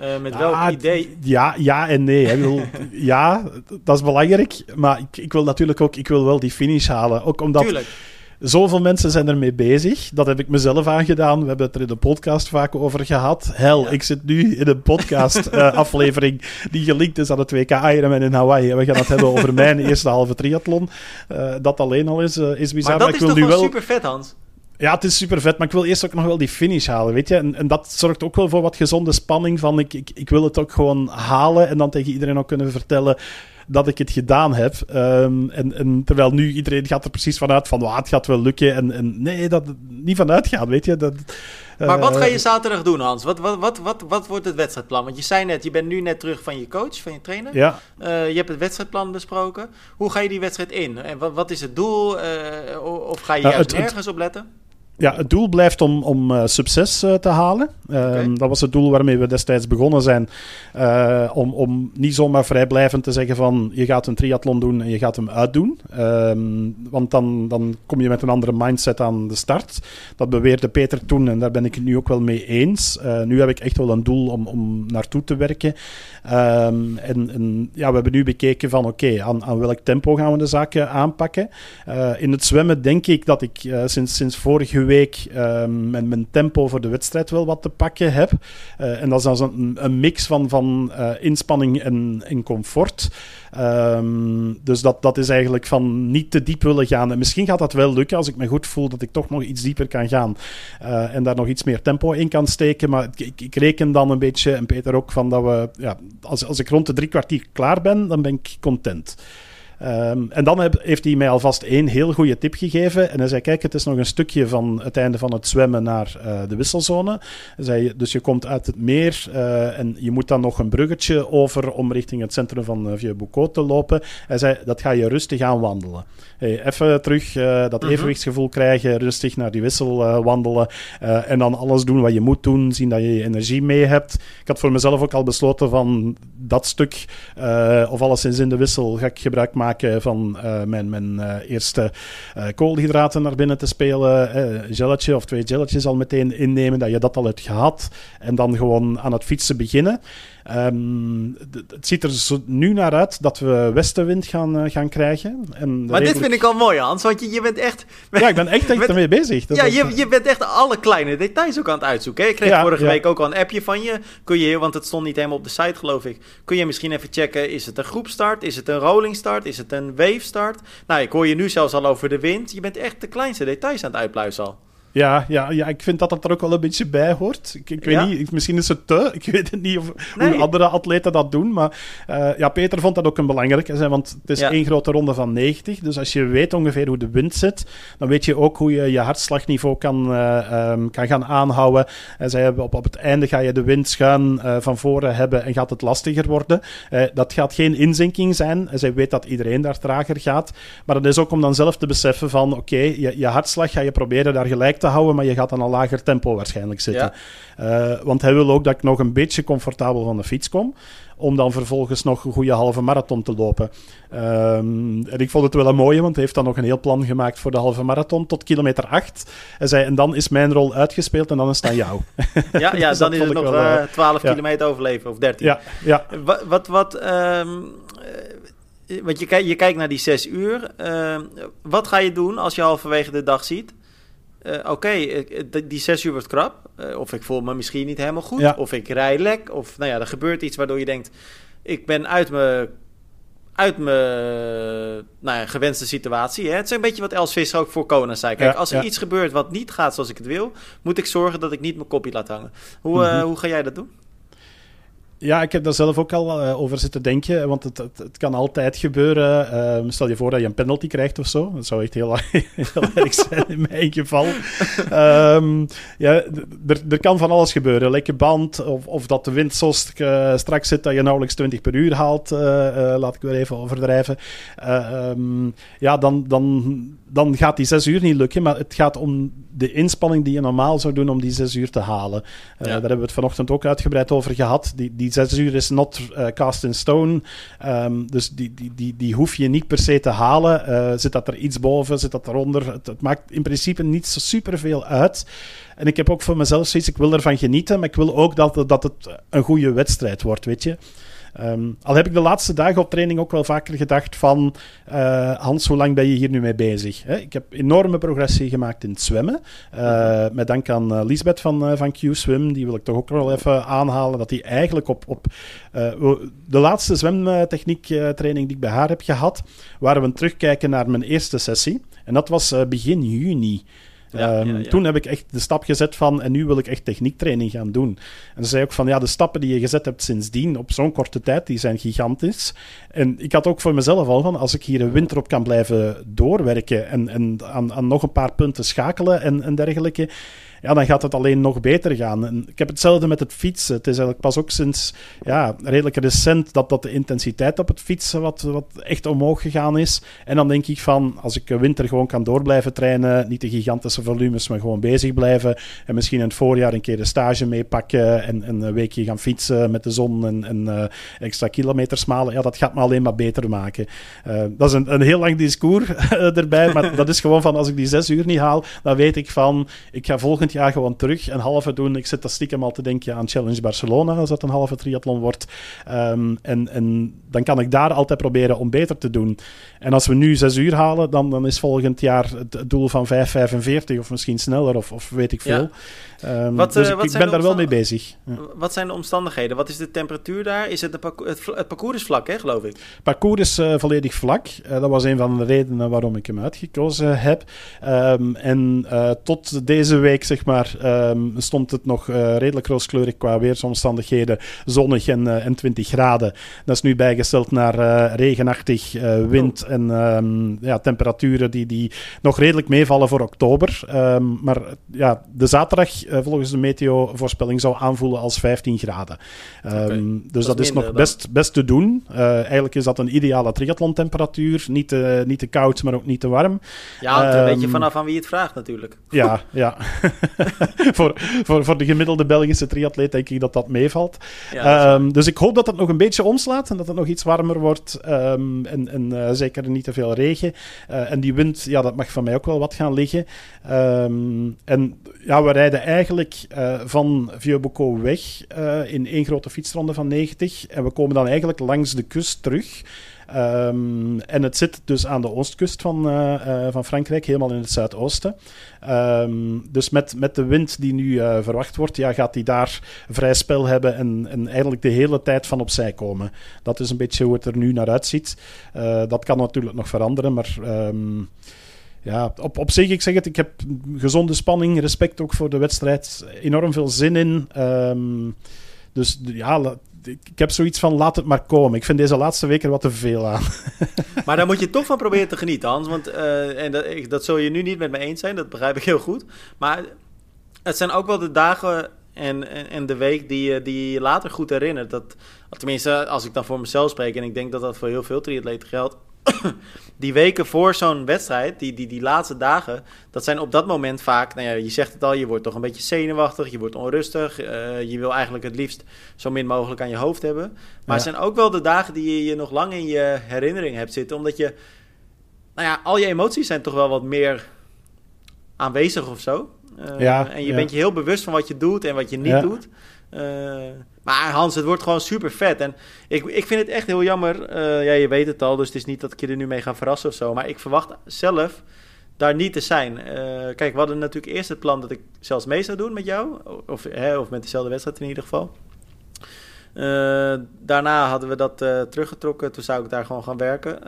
uh, met ja, welk idee. Ja, ja en nee. Hè. Wil, ja, dat is belangrijk. Maar ik, ik wil natuurlijk ook ik wil wel die finish halen. Ook omdat. Tuurlijk Zoveel mensen zijn ermee bezig. Dat heb ik mezelf aangedaan. We hebben het er in de podcast vaak over gehad. Hel, ik zit nu in een podcast-aflevering die gelinkt is aan het WK Ironman in Hawaii. En we gaan het hebben over mijn eerste halve triathlon. Uh, dat alleen al is, uh, is bizar. Maar dat maar ik is wil toch nu wel super vet, Hans? Ja, het is super vet, maar ik wil eerst ook nog wel die finish halen, weet je. En, en dat zorgt ook wel voor wat gezonde spanning van ik, ik, ik wil het ook gewoon halen en dan tegen iedereen ook kunnen vertellen dat ik het gedaan heb. Um, en, en, terwijl nu iedereen gaat er precies vanuit van, het gaat wel lukken. En, en nee, dat niet vanuit gaan, weet je. Dat, maar wat ga je eh, zaterdag doen, Hans? Wat, wat, wat, wat, wat wordt het wedstrijdplan? Want je zei net, je bent nu net terug van je coach, van je trainer. Ja. Uh, je hebt het wedstrijdplan besproken. Hoe ga je die wedstrijd in? En wat, wat is het doel? Uh, of ga je nou, juist nergens op letten? Ja, het doel blijft om, om uh, succes uh, te halen. Uh, Dat was het doel waarmee we destijds begonnen zijn. Eh, om, om niet zomaar vrijblijvend te zeggen van je gaat een triathlon doen en je gaat hem uitdoen. Ehm, want dan, dan kom je met een andere mindset aan de start. Dat beweerde Peter toen en daar ben ik het nu ook wel mee eens. nu heb ik echt wel een doel om, om naartoe te werken. Um, en, en, ja, we hebben nu bekeken van oké, aan, aan welk tempo gaan we de zaken aanpakken. in het zwemmen denk ik dat ik sinds, sinds vorige week um, mijn, mijn, tempo voor de wedstrijd wel wat te pakken heb. Uh, en dat is dan een, een mix van, van uh, inspanning en, en comfort. Um, dus dat, dat is eigenlijk van niet te diep willen gaan. En misschien gaat dat wel lukken als ik me goed voel dat ik toch nog iets dieper kan gaan. Uh, en daar nog iets meer tempo in kan steken. Maar ik, ik, reken dan een beetje, en Peter ook, van dat we, ja, als, als ik rond de drie kwartier klaar ben, dan ben ik content. Um, en dan heb, heeft hij mij alvast één heel goede tip gegeven. En hij zei: Kijk, het is nog een stukje van het einde van het zwemmen naar uh, de wisselzone. Hij zei, dus je komt uit het meer uh, en je moet dan nog een bruggetje over om richting het centrum van uh, Vieux-Boucau te lopen. Hij zei: Dat ga je rustig aan wandelen. Hey, even terug dat mm evenwichtsgevoel krijgen, rustig naar die wissel wandelen. en dan alles doen wat je moet doen, zien dat je je energie mee hebt. Ik had voor mezelf ook al besloten van dat stuk, of alleszins in de wissel, ga ik gebruik maken van uh, mijn, uh, eerste uh, koolhydraten naar binnen te spelen. een gelletje of twee gelletjes al meteen innemen, dat je dat al hebt gehad. En dan gewoon aan het fietsen beginnen. Um, het ziet er zo nu naar uit dat we westenwind gaan, uh, gaan krijgen. En maar dit vind ik al mooi, Hans, want je, je bent echt... Ja, ik ben echt, echt ermee bezig. Dat ja, je, je bent echt alle kleine details ook aan het uitzoeken. Hè? Ik kreeg vorige week ook al een appje van je. Kun je, want het stond niet helemaal op de site, geloof ik. Kun je misschien even checken, is het een groepstart? Is het een rolling start? Is het een wave start? Nou, ik hoor je nu zelfs al over de wind. Je bent echt de kleinste details aan het uitpluizen al. Ja, ja, ja, ik vind dat dat er ook wel een beetje bij hoort. Ik, ik weet niet, misschien is het te. Ik weet het niet of, hoe andere atleten dat doen. Maar uh, ja, Peter vond dat ook een belangrijke. Want het is één grote ronde van 90. Dus als je weet ongeveer hoe de wind zit, dan weet je ook hoe je je hartslagniveau kan, uh, um, kan gaan aanhouden. En zij hebben op, op het einde ga je de wind schuin uh, van voren hebben en gaat het lastiger worden. dat gaat geen inzinking zijn. En zij weet dat iedereen daar trager gaat. Maar het is ook om dan zelf te beseffen van oké, okay, je, je hartslag ga je proberen daar gelijk te houden, maar je gaat dan een lager tempo waarschijnlijk zitten. Ja. Uh, want hij wil ook dat ik nog een beetje comfortabel van de fiets kom, om dan vervolgens nog een goede halve marathon te lopen. Um, en ik vond het wel een mooie, want hij heeft dan nog een heel plan gemaakt voor de halve marathon tot kilometer 8. Hij zei, en dan is mijn rol uitgespeeld en dan is het aan jou. Ja, ja dus dan is het nog wel, uh, 12 ja. kilometer overleven, of 13. Ja, ja. Wat, wat, wat um, want je, je kijkt naar die zes uur. Uh, wat ga je doen als je halverwege de dag ziet? Uh, Oké, okay, die zes uur wordt krap. Uh, of ik voel me misschien niet helemaal goed. Ja. Of ik rij lek. Of nou ja, er gebeurt iets waardoor je denkt... ik ben uit mijn uit mijn nou ja, gewenste situatie. Hè? Het is een beetje wat Els Visser ook voor Kona zei. Kijk, ja, als er ja. iets gebeurt wat niet gaat zoals ik het wil... moet ik zorgen dat ik niet mijn kopje laat hangen. Hoe, mm -hmm. uh, hoe ga jij dat doen? Ja, ik heb daar zelf ook al uh, over zitten denken, want het, het, kan altijd gebeuren. Uh, stel je voor dat je een penalty krijgt of zo. Dat zou echt heel, erg zijn in mijn geval. Um, ja, er kan van alles gebeuren. Lekke band, of, of dat de wind zo st uh, strak zit dat je nauwelijks 20 per uur haalt. laat ik weer even overdrijven. Um, ja, dan, dan, dan gaat die zes uur niet lukken, maar het gaat om de inspanning die je normaal zou doen om die zes uur te halen. Ja. Daar hebben we het vanochtend ook uitgebreid over gehad. Die, die zes uur is not uh, cast in stone. Um, dus die, die, die, die hoef je niet per se te halen. Uh, zit dat er iets boven, zit dat eronder? Het, het maakt in principe niet zo superveel uit. En ik heb ook voor mezelf zoiets, ik wil ervan genieten, maar ik wil ook dat, dat het een goede wedstrijd wordt, weet je. Ehm, al heb ik de laatste dagen op training ook wel vaker gedacht van... Uh, Hans, hoe lang ben je hier nu mee bezig? Ik heb enorme progressie gemaakt in het zwemmen. Uh, met dank aan uh, Lisbeth van, van Q-Swim. Die wil ik toch ook wel even aanhalen. Dat die eigenlijk op... op de laatste zwemtechniek training die ik bij haar heb gehad... waren we terugkijken naar mijn eerste sessie. En dat was begin juni. Ja, um, Toen heb ik echt de stap gezet van, en nu wil ik echt techniektraining gaan doen. En ze zei ook van, ja, de stappen die je gezet hebt sindsdien, op zo'n korte tijd, die zijn gigantisch. En ik had ook voor mezelf al van, als ik hier een winter op kan blijven doorwerken en, en aan, aan nog een paar punten schakelen en, en dergelijke, ja, dan gaat het alleen nog beter gaan. En ik heb hetzelfde met het fietsen. Het is eigenlijk pas ook sinds ja, redelijk recent dat, dat de intensiteit op het fietsen wat, wat echt omhoog gegaan is. En dan denk ik van, als ik winter gewoon kan door blijven trainen, niet de gigantische volumes, maar gewoon bezig blijven. En misschien in het voorjaar een keer de stage meepakken en, en een weekje gaan fietsen met de zon en, uh, extra kilometers malen. Ja, dat gaat me alleen maar beter maken. Uh, dat is een, een heel lang discours erbij, maar dat is gewoon van, als ik die zes uur niet haal, dan weet ik van, ik ga volgend jaar gewoon terug een halve doen. Ik zit dat stiekem al te denken aan Challenge Barcelona, als dat een halve triathlon wordt. Um, en, en dan kan ik daar altijd proberen om beter te doen. En als we nu zes uur halen, dan, dan is volgend jaar het doel van 5,45 of misschien sneller of, of weet ik veel. Ja. Um, wat, dus uh, ik, ik ben daar wel mee bezig. Ja. Wat zijn de omstandigheden? Wat is de temperatuur daar? Is het, de het, het parcours is vlak, hè, geloof ik? Het parcours is uh, volledig vlak. Uh, dat was een van de redenen waarom ik hem uitgekozen heb. Um, en tot deze week, zeg maar, um, stond het nog redelijk rooskleurig qua weersomstandigheden. Zonnig en, en 20 graden. Dat is nu bijgesteld naar regenachtig, wind oh. en ja, temperaturen die, die nog redelijk meevallen voor oktober. maar ja, de zaterdag uh, volgens de meteo-voorspelling zou aanvoelen als 15 graden. Um, dus dat, dat is, nog best, best te doen. Eigenlijk is dat een ideale triathlon-temperatuur. Niet, te, niet te koud, maar ook niet te warm. Ja, um, een beetje ehm, vanaf aan wie het vraagt natuurlijk. Ja, ja. voor, voor, voor de gemiddelde Belgische triatleet denk ik dat dat meevalt. Ja, dus ik hoop dat het nog een beetje omslaat en dat het nog iets warmer wordt. en en uh, zeker niet te veel regen. en die wind, ja, dat mag van mij ook wel wat gaan liggen. en ja, we rijden eigenlijk uh, van Vieux weg in één grote fietsronde van 90. En we komen dan eigenlijk langs de kust terug. Um, en het zit dus aan de oostkust van, uh, van Frankrijk, helemaal in het zuidoosten. Um, dus met, met de wind die nu verwacht wordt, ja, gaat hij daar vrij spel hebben en, en eigenlijk de hele tijd van opzij komen. Dat is een beetje hoe het er nu naar uitziet. dat kan natuurlijk nog veranderen, maar... Um, ja, op, op zich, ik zeg het, ik heb gezonde spanning, respect ook voor de wedstrijd, enorm veel zin in. Dus ja, ik heb zoiets van laat het maar komen. Ik vind deze laatste week er wat te veel aan. maar daar moet je toch van proberen te genieten, Hans. Want uh, en dat, dat zul je nu niet met me eens zijn, dat begrijp ik heel goed. Maar het zijn ook wel de dagen en, en, en de week die, die je later goed herinnert. Dat, tenminste, als ik dan voor mezelf spreek, en ik denk dat dat voor heel veel triatleten geldt die weken voor zo'n wedstrijd, die, die, die laatste dagen, dat zijn op dat moment vaak, nou ja, je zegt het al, je wordt toch een beetje zenuwachtig, je wordt onrustig, uh, je wil eigenlijk het liefst zo min mogelijk aan je hoofd hebben. Maar het zijn ook wel de dagen die je, nog lang in je herinnering hebt zitten, omdat je, nou ja, al je emoties zijn toch wel wat meer aanwezig of zo. Uh, ja, en je bent je heel bewust van wat je doet en wat je niet doet. Uh, maar Hans, het wordt gewoon super vet. En ik, ik vind het echt heel jammer. Uh, ja, je weet het al, dus het is niet dat ik je er nu mee ga verrassen of zo. Maar ik verwacht zelf daar niet te zijn. Uh, kijk, we hadden natuurlijk eerst het plan dat ik zelfs mee zou doen met jou. Of, hè, of met dezelfde wedstrijd in ieder geval. Daarna hadden we dat teruggetrokken. Toen zou ik daar gewoon gaan werken.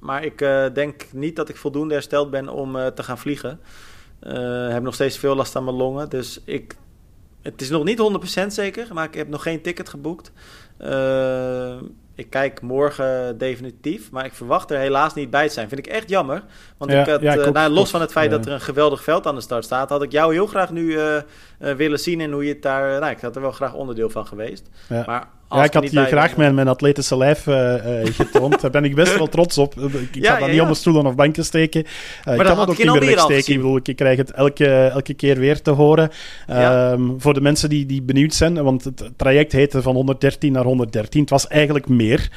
Maar ik denk niet dat ik voldoende hersteld ben om te gaan vliegen. Heb nog steeds veel last aan mijn longen. Dus ik het is nog niet 100% zeker, maar ik heb nog geen ticket geboekt. Uh, ik kijk morgen definitief, maar ik verwacht er helaas niet bij te zijn. Vind ik echt jammer. Want ik had, ja, uh, nou, los van het feit dat er een geweldig veld aan de start staat, had ik jou heel graag nu uh, willen zien en hoe je het daar. Nou, ik had er wel graag onderdeel van geweest. Maar ja, ik had hier graag mijn, mijn atletische lijf uh, getoond. Daar ben ik best wel trots op. Ik ja, ga dat niet onder stoelen of banken steken. Uh, ik kan dat ook niet meer wegsteken. Ik bedoel, ik krijg het elke, elke keer weer te horen. Um, voor de mensen die, die benieuwd zijn, want het traject heette van 113 naar 113. Het was eigenlijk meer.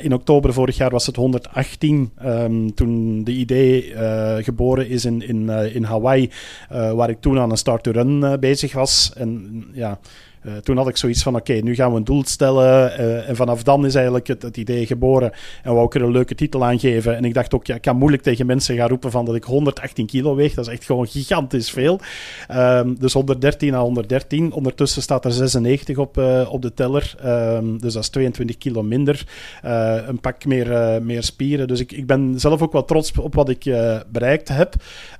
In oktober vorig jaar was het 118, um, ehm, toen de idee geboren is in, in, in Hawaii, waar ik toen aan een start-to-run bezig was. En ja Uh, toen had ik zoiets van, oké, nu gaan we een doel stellen. Uh, en vanaf dan is eigenlijk het, het, idee geboren. En wou ik er een leuke titel aan geven. En ik dacht ook, ja, ik kan moeilijk tegen mensen gaan roepen van dat ik 118 kilo weeg. Dat is echt gewoon gigantisch veel. Um, dus 113 à 113. Ondertussen staat er 96 op, uh, op de teller. Um, dus dat is 22 kilo minder. een pak meer, meer spieren. Dus ik, ik ben zelf ook wel trots op wat ik bereikt heb.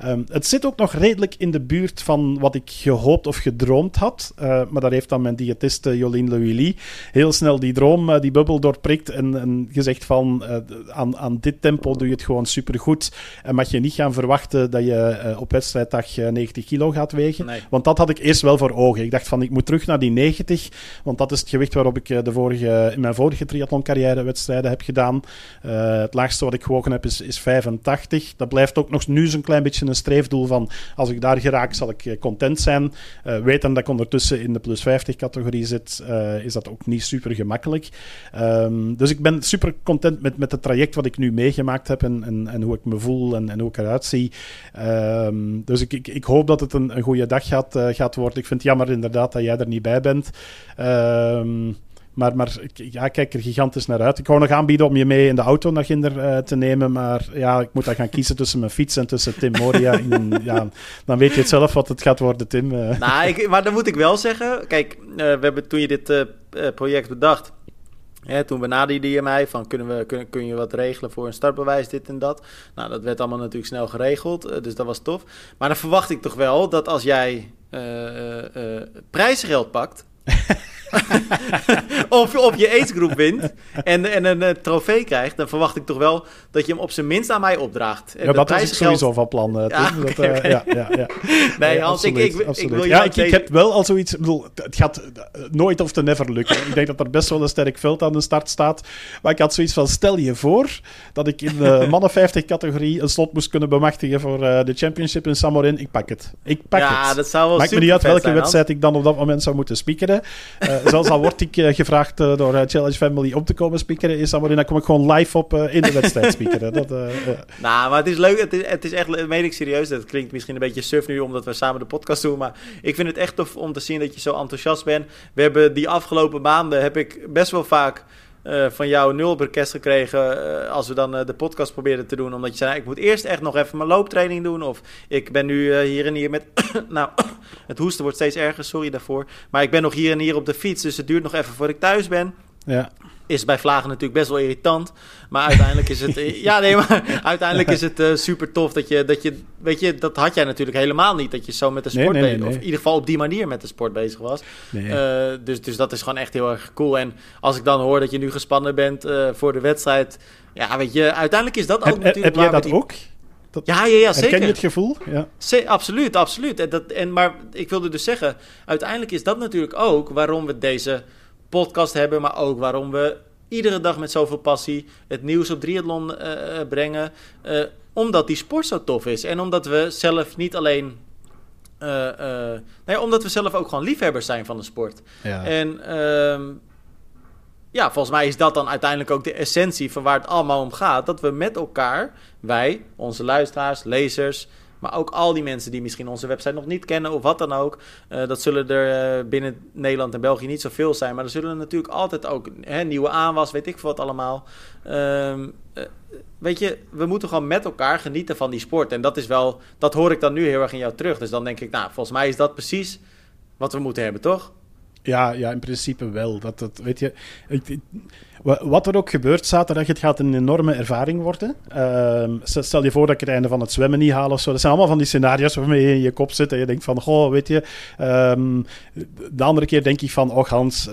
Um, het zit ook nog redelijk in de buurt van wat ik gehoopt of gedroomd had. maar daar heeft dan mijn diëtiste Jolien Louis heel snel die droom, eh, die bubbel doorprikt en, gezegd van eh, aan, aan dit tempo doe je het gewoon supergoed en mag je niet gaan verwachten dat je eh, op wedstrijddag 90 kilo gaat wegen. Want dat had ik eerst wel voor ogen. Ik dacht van ik moet terug naar die 90, want dat is het gewicht waarop ik de vorige, in mijn vorige triathloncarrière wedstrijden heb gedaan. Het laagste wat ik gewogen heb is, is 85. Dat blijft ook nog nu zo'n klein beetje een streefdoel van als ik daar geraak zal ik content zijn. Uh, weten dat ik ondertussen in de plus 5 Categorie zit, eh, is dat ook niet super gemakkelijk. Ehm, dus ik ben super content met, met het traject wat ik nu meegemaakt heb en, en, en hoe ik me voel en, en hoe ik eruit zie. Ehm, dus ik, ik, hoop dat het een, een goede dag gaat, eh, gaat worden. Ik vind het jammer inderdaad dat jij er niet bij bent. Um, maar, maar ja, ik kijk er gigantisch naar uit. Ik wou nog aanbieden om je mee in de auto naar Ginder uh, te nemen. Maar ja, ik moet dan gaan kiezen tussen mijn fiets en tussen Tim Moria. en, ja, dan weet je het zelf wat het gaat worden, Tim. Uh. Nou, ik, maar dan moet ik wel zeggen. Kijk, uh, we hebben toen je dit project bedacht. Ja, toen benaderde je mij van kunnen we, kun, kun je wat regelen voor een startbewijs, dit en dat. Nou, dat werd allemaal natuurlijk snel geregeld, dus dat was tof. Maar dan verwacht ik toch wel dat als jij prijsgeld pakt, of, of je agegroep wint en, en een, een, trofee krijgt, dan verwacht ik toch wel dat je hem op zijn minst aan mij opdraagt. ja, dat was ik sowieso van plan. Uh, ja, dat, uh, okay. ja, ja, ja, Nee, Hans, ik, ik, ik, wil ja, ik, ik, heb wel al zoiets... Bedoel, het gaat eh, nooit of te never lukken. ik denk dat er best wel een sterk veld aan de start staat. Maar ik had zoiets van, stel je voor dat ik in de mannen 50 categorie een slot moest kunnen bemachtigen voor uh, de championship in Samorin. Ik pak het. Ik pak ja, het. Dat zou wel Maakt me niet uit welke wedstrijd ik dan op dat moment zou moeten speakeren. Uh, zelfs al word ik uh, gevraagd uh, door Challenge Family om te komen speakeren in Samorin, dan kom ik gewoon live op in de wedstrijd speakeren. Dat, nou, maar het is leuk. Het is, het is echt, meen ik serieus. Dat klinkt misschien een beetje surf nu, omdat we samen de podcast doen. Maar ik vind het echt tof om te zien dat je zo enthousiast bent. We hebben die afgelopen maanden, heb ik best wel vaak... Uh, van jou nul op gekregen uh, als we dan uh, de podcast probeerden te doen. Omdat je zei, ik moet eerst echt nog even mijn looptraining doen. Of ik ben nu hier en hier met... nou, het hoesten wordt steeds erger, sorry daarvoor. Maar ik ben nog hier en hier op de fiets, dus het duurt nog even voordat ik thuis ben. Ja is bij vlagen natuurlijk best wel irritant. Maar uiteindelijk is het. ja, nee, maar uiteindelijk is het uh, super tof dat je, dat je. Weet je, dat had jij natuurlijk helemaal niet. Dat je zo met de sport nee, nee, nee, Of in ieder geval op die manier met de sport bezig was. Uh, dus, dus dat is gewoon echt heel erg cool. En als ik dan hoor dat je nu gespannen bent uh, voor de wedstrijd. Ja, weet je, uiteindelijk is dat ook heb, natuurlijk. Heb jij dat ook? Dat, ja, ja, ja, zeker. Ken je het gevoel? Ja. C absoluut, absoluut. En dat, en, maar ik wilde dus zeggen, uiteindelijk is dat natuurlijk ook waarom we deze podcast hebben, maar ook waarom we iedere dag met zoveel passie het nieuws op triathlon uh, brengen. Uh, omdat die sport zo tof is. En omdat we zelf niet alleen. Uh, nou ja, omdat we zelf ook gewoon liefhebbers zijn van de sport. Ja. En uh, ja, volgens mij is dat dan uiteindelijk ook de essentie van waar het allemaal om gaat. Dat we met elkaar, wij, onze luisteraars, lezers, maar ook al die mensen die misschien onze website nog niet kennen of wat dan ook. Uh, dat zullen er uh, binnen Nederland en België niet zoveel zijn. Maar er zullen natuurlijk altijd ook hè, nieuwe aanwas, weet ik veel wat allemaal. Uh, weet je, we moeten gewoon met elkaar genieten van die sport. En dat is wel, dat hoor ik dan nu heel erg in jou terug. Dus dan denk ik, nou, volgens mij is dat precies wat we moeten hebben, toch? Ja, ja, in principe wel. Dat, dat, weet je, ik, wat er ook gebeurt zaterdag, het gaat een enorme ervaring worden. Uh, stel je voor dat ik het einde van het zwemmen niet haal of zo. Dat zijn allemaal van die scenario's waarmee je in je kop zit en je denkt van, goh, weet je... Um, de andere keer denk ik van, oh Hans,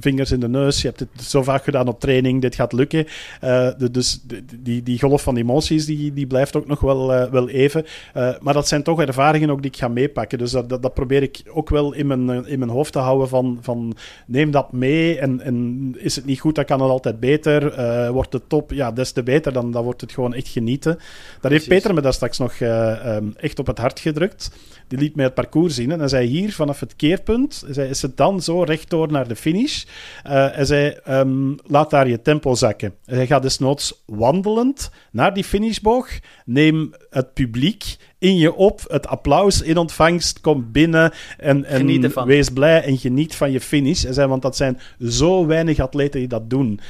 vingers in de neus, je hebt het zo vaak gedaan op training, dit gaat lukken. De, dus die, die golf van emoties, die, die blijft ook nog wel, uh, wel even. Uh, maar dat zijn toch ervaringen ook die ik ga meepakken. Dus dat, dat, dat, probeer ik ook wel in mijn, in mijn hoofd te houden van, van neem dat mee en, en is het niet goed, dan kan altijd beter. Uh, wordt het top, ja, des te beter. Dan, dan wordt het gewoon echt genieten. Daar heeft Peter me daar straks nog uh, um, echt op het hart gedrukt. Die liet mij het parcours zien. En hij zei hier, vanaf het keerpunt, zei, is het dan zo rechtdoor naar de finish. Uh, hij zei, um, laat daar je tempo zakken. Hij gaat desnoods wandelend naar die finishboog. Neem het publiek in je op, het applaus in ontvangst, kom binnen en, en wees blij en geniet van je finish. Want dat zijn zo weinig atleten die dat doen.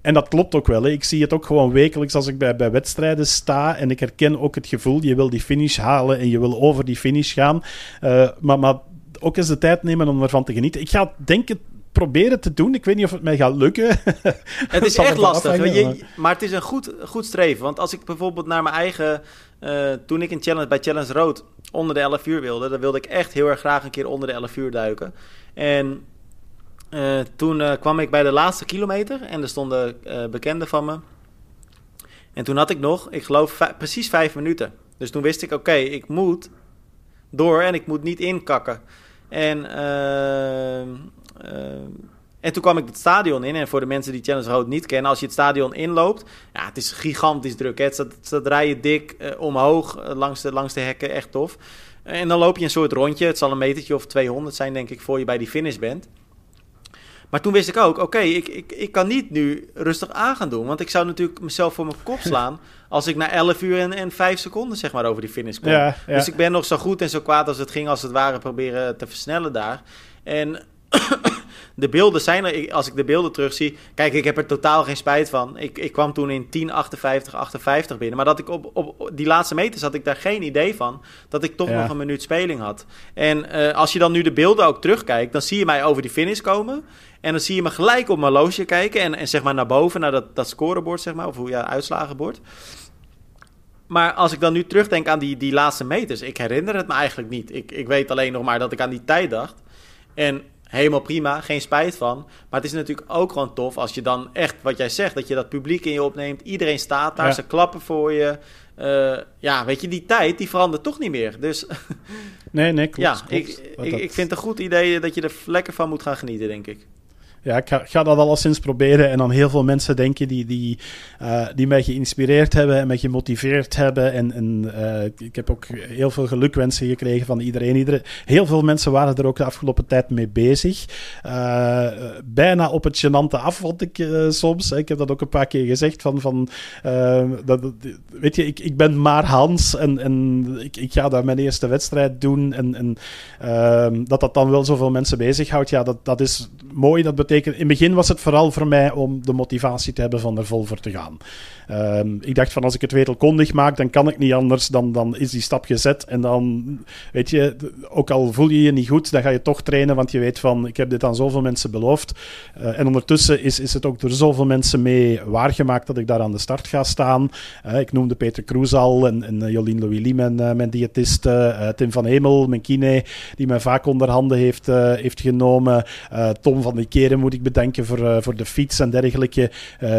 En dat klopt ook wel. Hè. Ik zie het ook gewoon wekelijks als ik bij, bij wedstrijden sta. En ik herken ook het gevoel, je wil die finish halen en je wil over die finish gaan. Uh, maar, maar ook eens de tijd nemen om ervan te genieten. Ik ga denken proberen te doen. Ik weet niet of het mij gaat lukken. Het is echt lastig. Je, maar het is een goed, goed streven. Want als ik bijvoorbeeld naar mijn eigen... Uh, toen ik in challenge, bij Challenge Road onder de 11 uur wilde... dan wilde ik echt heel erg graag een keer onder de 11 uur duiken. En uh, toen uh, kwam ik bij de laatste kilometer... en er stonden bekenden van me. En toen had ik nog, ik geloof, precies vijf minuten. Dus toen wist ik, oké, ik moet door en ik moet niet inkakken. En uh, en toen kwam ik het stadion in. En voor de mensen die Challenge Road niet kennen, als je het stadion inloopt, ja, het is gigantisch druk. Hè? Het staat, staat rijden dik uh, omhoog uh, langs, de, langs de hekken, echt tof. En dan loop je een soort rondje. Het zal een metertje of 200 zijn, denk ik, voor je bij die finish bent. Maar toen wist ik ook, oké, ik, ik, ik kan niet nu rustig aan gaan doen. Want ik zou natuurlijk mezelf voor mijn kop slaan als ik na 11 uur en, en 5 seconden zeg maar over die finish kom. Ja, ja. Dus ik ben nog zo goed en zo kwaad als het ging, als het ware, proberen te versnellen daar. En de beelden zijn er, als ik de beelden terugzie. Kijk, ik heb er totaal geen spijt van. Ik, ik kwam toen in 10:58, 58 binnen. Maar dat ik op, op die laatste meters had ik daar geen idee van. Dat ik toch nog een minuut speling had. En uh, als je dan nu de beelden ook terugkijkt, dan zie je mij over die finish komen. En dan zie je me gelijk op mijn loosje kijken. En, en zeg maar naar boven, naar dat, dat scorebord, zeg maar. Of hoe ja, uitslagenbord. Maar als ik dan nu terugdenk aan die, die laatste meters, ik herinner het me eigenlijk niet. Ik, ik weet alleen nog maar dat ik aan die tijd dacht. En helemaal prima, geen spijt van. Maar het is natuurlijk ook gewoon tof als je dan echt, wat jij zegt, dat je dat publiek in je opneemt. Iedereen staat daar, ze klappen voor je. Uh, ja, weet je, die tijd die verandert toch niet meer. Dus nee, nee, klopt. Ja, Ik, ik, ik vind het een goed idee dat je er lekker van moet gaan genieten, denk ik ja, ik ga, ga, dat alleszins proberen. En dan heel veel mensen denken die, die, uh, die mij geïnspireerd hebben en mij gemotiveerd hebben. En, uh, ik heb ook heel veel gelukwensen gekregen van iedereen. iedereen. Heel veel mensen waren er ook de afgelopen tijd mee bezig. Uh, bijna op het gênante af, vond ik soms. Ik heb dat ook een paar keer gezegd. Van, van, dat, weet je, ik, ik ben maar Hans en, en ik, ga daar mijn eerste wedstrijd doen. En, en dat dat dan wel zoveel mensen bezighoudt, ja, dat, dat is mooi. Dat in het begin was het vooral voor mij om de motivatie te hebben van er vol voor te gaan. Ehm, ik dacht van als ik het wereldkondig maak, dan kan ik niet anders. Dan, dan is die stap gezet. En dan, weet je, ook al voel je je niet goed, dan ga je toch trainen. Want je weet van, ik heb dit aan zoveel mensen beloofd. Uh, en ondertussen is, is het ook door zoveel mensen mee waargemaakt dat ik daar aan de start ga staan. Uh, ik noemde Peter Kroes al en, uh, Jolien Louis mijn, mijn diëtist. Tim van Hemel, mijn kine, die mij vaak onder handen heeft, heeft genomen. Tom van de Keren moet ik bedenken voor, voor de fiets en dergelijke.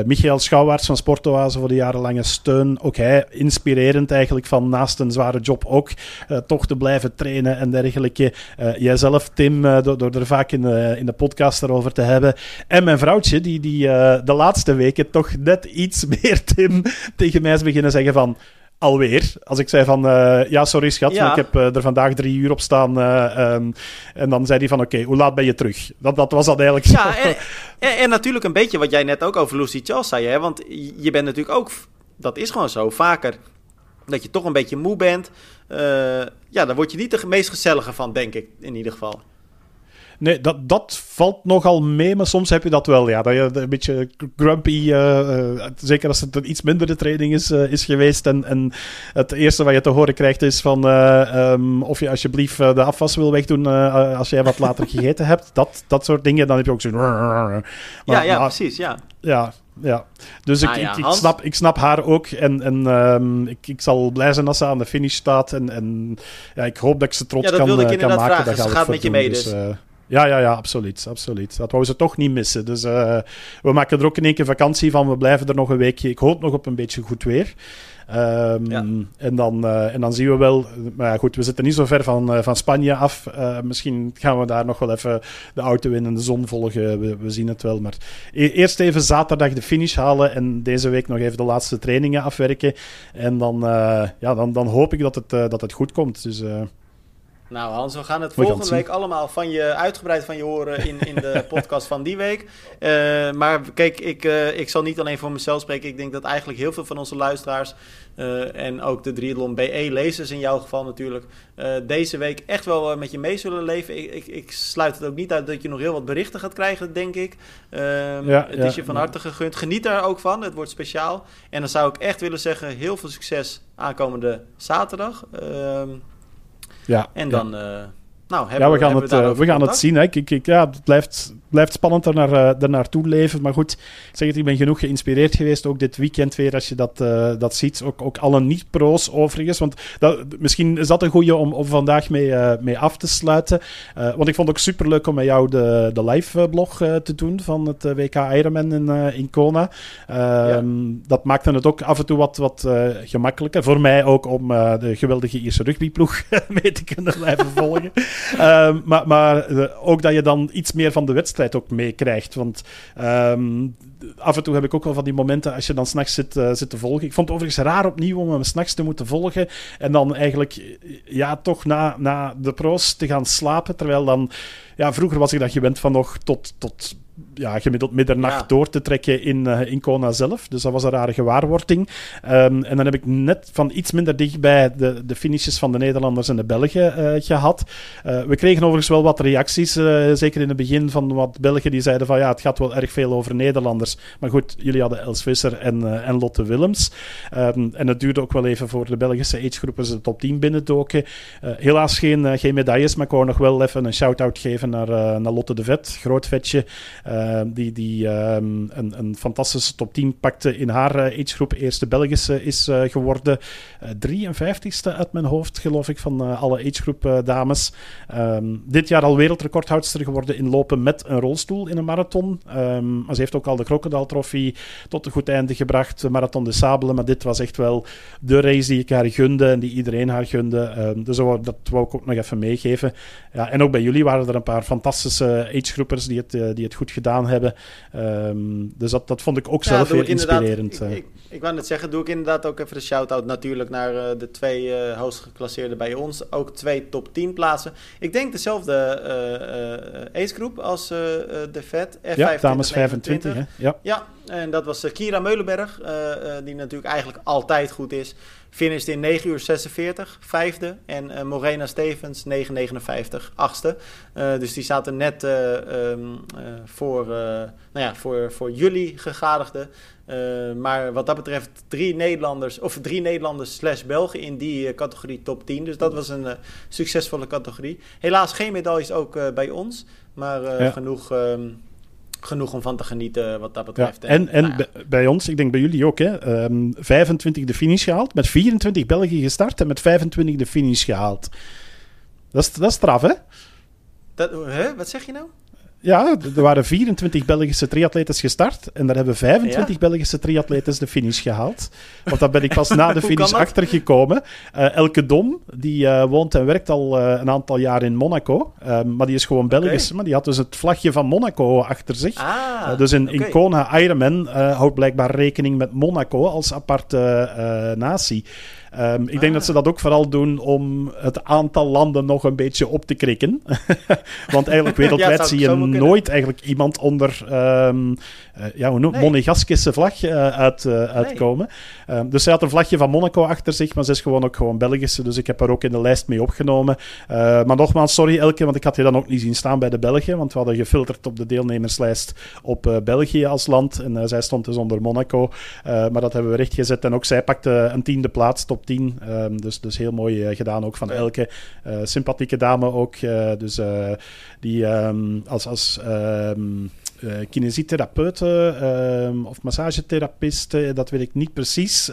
Michael Schouwaerts van Sportoase voor de jarenlange steun. Ook hij inspirerend eigenlijk van naast een zware job ook uh, toch te blijven trainen en dergelijke. Uh, jijzelf, Tim, uh, door, door, er vaak in in de podcast erover te hebben. En mijn vrouwtje, die, die de laatste weken toch net iets meer, Tim, tegen mij is beginnen zeggen van alweer. Als ik zei van, uh, ja, sorry schat, ik heb uh, er vandaag drie uur op staan. Uh, um, en dan zei hij van, oké, okay, hoe laat ben je terug? Dat, dat was dat eigenlijk ja, en, en, en, natuurlijk een beetje wat jij net ook over Lucy Charles zei, hè? want je bent natuurlijk ook, dat is gewoon zo, vaker dat je toch een beetje moe bent. ja, daar word je niet de meest gezellige van, denk ik, in ieder geval. Nee, dat, dat valt nogal mee, maar soms heb je dat wel. Ja, dat je een beetje grumpy, uh, uh, zeker als het een iets mindere training is, uh, is geweest. En, en het eerste wat je te horen krijgt is van um, of je alsjeblieft de afwas wil wegdoen als jij wat later gegeten hebt. Dat, dat soort dingen, dan heb je ook zo. Maar, ja, ja, precies, ja. Ja, ja. Dus ik, ah, ja, ik, ik, snap, ik snap haar ook. En, en um, ik, ik zal blij zijn als ze aan de finish staat. En, en ja, ik hoop dat ik ze trots ja, kan, kan maken. Vragen. Dat gaat met je mee dus. dus ja, ja, ja, absoluut, absoluut. Dat wou ze toch niet missen. Dus uh, we maken er ook in één keer vakantie van. We blijven er nog een weekje. Ik hoop nog op een beetje goed weer. Um, ja. en, dan, uh, en dan zien we wel. Maar goed, we zitten niet zo ver van, uh, van Spanje af. misschien gaan we daar nog wel even de auto in en de zon volgen. We, we zien het wel. Maar e eerst even zaterdag de finish halen. En deze week nog even de laatste trainingen afwerken. En dan, ja, dan, dan hoop ik dat het, dat het goed komt. Dus. Nou Hans, we gaan het volgende week allemaal van je, uitgebreid van je horen in, in de podcast van die week. Uh, maar kijk, ik, uh, ik zal niet alleen voor mezelf spreken. Ik denk dat eigenlijk heel veel van onze luisteraars uh, en ook de Triathlon BE-lezers in jouw geval natuurlijk, deze week echt wel met je mee zullen leven. Ik, ik, ik, sluit het ook niet uit dat je nog heel wat berichten gaat krijgen, denk ik. Ehm, ja, het is je van harte gegund. Geniet daar ook van, het wordt speciaal. En dan zou ik echt willen zeggen, heel veel succes aankomende zaterdag. Ehm, ja, en dan... Ja. Nou, hebben, ja, we gaan, het, we, we gaan het zien. Hè. Ik, ik, ja, het blijft, blijft spannend er, naar, uh, er naartoe leven. Maar goed, ik zeg het, ik ben genoeg geïnspireerd geweest. Ook dit weekend weer, als je dat, uh, dat ziet. Ook, ook alle niet-pro's overigens. Want dat, misschien is dat een goede om, om vandaag mee, uh, mee af te sluiten. want ik vond het ook superleuk om met jou de, de live-blog te doen van het WK Ironman in, in Kona. Ja. Ehm, dat maakte het ook af en toe wat, wat gemakkelijker. Voor mij ook om de geweldige Ierse rugbyploeg mee te kunnen blijven volgen. Ehm, maar maar eh, ook dat je dan iets meer van de wedstrijd ook meekrijgt. Want ehm, af en toe heb ik ook wel van die momenten als je dan s'nachts zit, uh, zit te volgen. Ik vond het overigens raar opnieuw om hem s'nachts te moeten volgen. En dan eigenlijk ja, toch na, na de pro's te gaan slapen. Terwijl dan... Ja, vroeger was ik dat gewend van nog tot... tot ja, gemiddeld middernacht door te trekken in, uh, in Kona zelf. Dus dat was een rare gewaarwording. Um, en dan heb ik net van iets minder dichtbij de, de finishes van de Nederlanders en de Belgen uh, gehad. Uh, we kregen overigens wel wat reacties, zeker in het begin van wat Belgen die zeiden van ja, het gaat wel erg veel over Nederlanders. Maar goed, jullie hadden Els Visser en, en Lotte Willems. Um, en het duurde ook wel even voor de Belgische agegroepen ze de top 10 binnendoken. helaas geen, geen medailles, maar ik wou nog wel even een shout-out geven naar, naar Lotte de Vet, groot vetje. Uh, die die um, een, een, fantastische top 10 pakte in haar uh, agegroep. Eerste Belgische is uh, geworden. 53ste uit mijn hoofd, geloof ik, van alle agegroep dames. Um, dit jaar al wereldrecordhoudster geworden in lopen met een rolstoel in een marathon. Maar ze heeft ook al de Crocodile Trophy tot een goed einde gebracht. De Marathon de Sabelen. Maar dit was echt wel de race die ik haar gunde en die iedereen haar gunde. dus dat wou ik ook nog even meegeven. Ja, en ook bij jullie waren er een paar fantastische agegroepers die het, die het goed gedaan hebben. Um, dus dat, dat vond ik ook ja, zelf heel inspirerend. Ik, eh. ik, ik, wou net zeggen, doe ik inderdaad ook even de shout-out natuurlijk naar uh, de twee uh, hoogst geclasseerden bij ons. Ook twee top 10 plaatsen. Ik denk dezelfde uh, ace-groep als de VET. F25, ja, dames 25. Hè? Ja. ja, en dat was Kira Meulenberg, die natuurlijk eigenlijk altijd goed is. Finished in 9 uur 46, vijfde. En uh, Morena Stevens 9,59, achtste. Uh, dus die zaten net uh, um, voor, nou ja, voor, voor jullie gegadigden. maar wat dat betreft drie Nederlanders, of drie Nederlanders slash Belgen in die categorie top 10. Dus dat was een succesvolle categorie. Helaas geen medailles ook bij ons. Maar ja. genoeg... Um, genoeg om van te genieten wat dat betreft. Ja, en en nou ja. bij ons, ik denk bij jullie ook, hè, um, 25 de finish gehaald, met 24 België gestart en met 25 de finish gehaald. Dat is, dat is straf, hè? Dat, hè? Wat zeg je nou? Ja, er waren 24 Belgische triatletes gestart. En daar hebben 25 ja? Belgische triatletes de finish gehaald. Want daar ben ik pas na de finish achtergekomen. Uh, Elke Dom, die uh, woont en werkt al uh, een aantal jaar in Monaco. maar die is gewoon Belgisch. Okay. Maar die had dus het vlagje van Monaco achter zich. Ah, dus in, okay. in Kona Ironman houdt blijkbaar rekening met Monaco als aparte natie. Um, ik ah. denk dat ze dat ook vooral doen om het aantal landen nog een beetje op te krikken. Want eigenlijk wereldwijd ja, zie je nooit eigenlijk iemand onder um, uh, ja, hoe noem, nee. monegaskische vlag uh, uit, uh, uitkomen. Nee. Um, dus ze had een vlagje van Monaco achter zich, maar ze is gewoon ook gewoon Belgische. Dus ik heb haar ook in de lijst mee opgenomen. maar nogmaals, sorry Elke, want ik had je dan ook niet zien staan bij de Belgen. Want we hadden gefilterd op de deelnemerslijst op België als land. En zij stond dus onder Monaco. maar dat hebben we rechtgezet. En ook zij pakte een tiende plaats, top 10. Um, dus, dus heel mooi gedaan ook van Elke. Sympathieke dame ook. Dus die um, als, als um, kinesietherapeut of massagetherapeut, dat weet ik niet precies.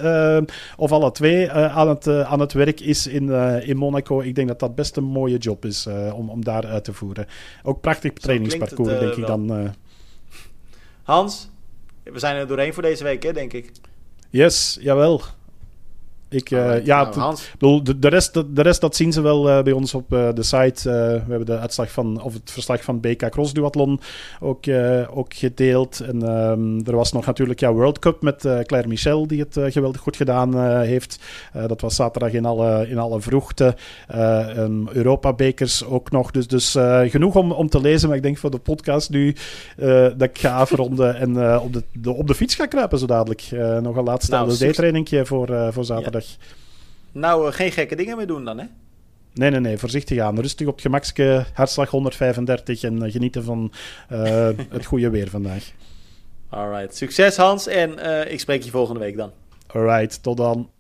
of alle twee aan, het, aan het werk is in, in Monaco. Ik denk dat dat best een mooie job is om, om daar uit te voeren. Ook prachtig trainingsparcours, het, denk ik dan. Hans, we zijn er doorheen voor deze week, hè, denk ik. Yes, jawel. Ik, Alright, ja, nou, bedoel, de, de, rest, de, de rest dat zien ze wel eh, bij ons op eh, de site. Eh, we hebben de uitslag van, of het verslag van BK Cross Duathlon ook, eh, ook gedeeld. En ehm, er was nog natuurlijk ja, World Cup met eh, Claire Michel, die het eh, geweldig goed gedaan eh, heeft. Eh, dat was zaterdag in alle, in alle vroegte. Eh Europa-bekers ook nog. Dus, dus eh, genoeg om, om te lezen. Maar ik denk voor de podcast nu eh, dat ik ga afronden en eh, op, de, de, op de fiets ga kruipen zo dadelijk. Eh, nog een laatste Nou, LSD-trainingje voor, eh, voor zaterdag. Nou, eh, geen gekke dingen meer doen dan, hè? Nee, nee, nee. Voorzichtig aan. Rustig op het gemakske. Hartslag 135 en eh, genieten van eh, het goede weer vandaag. Alright. Succes, Hans. En ik spreek je volgende week dan. Alright, tot dan.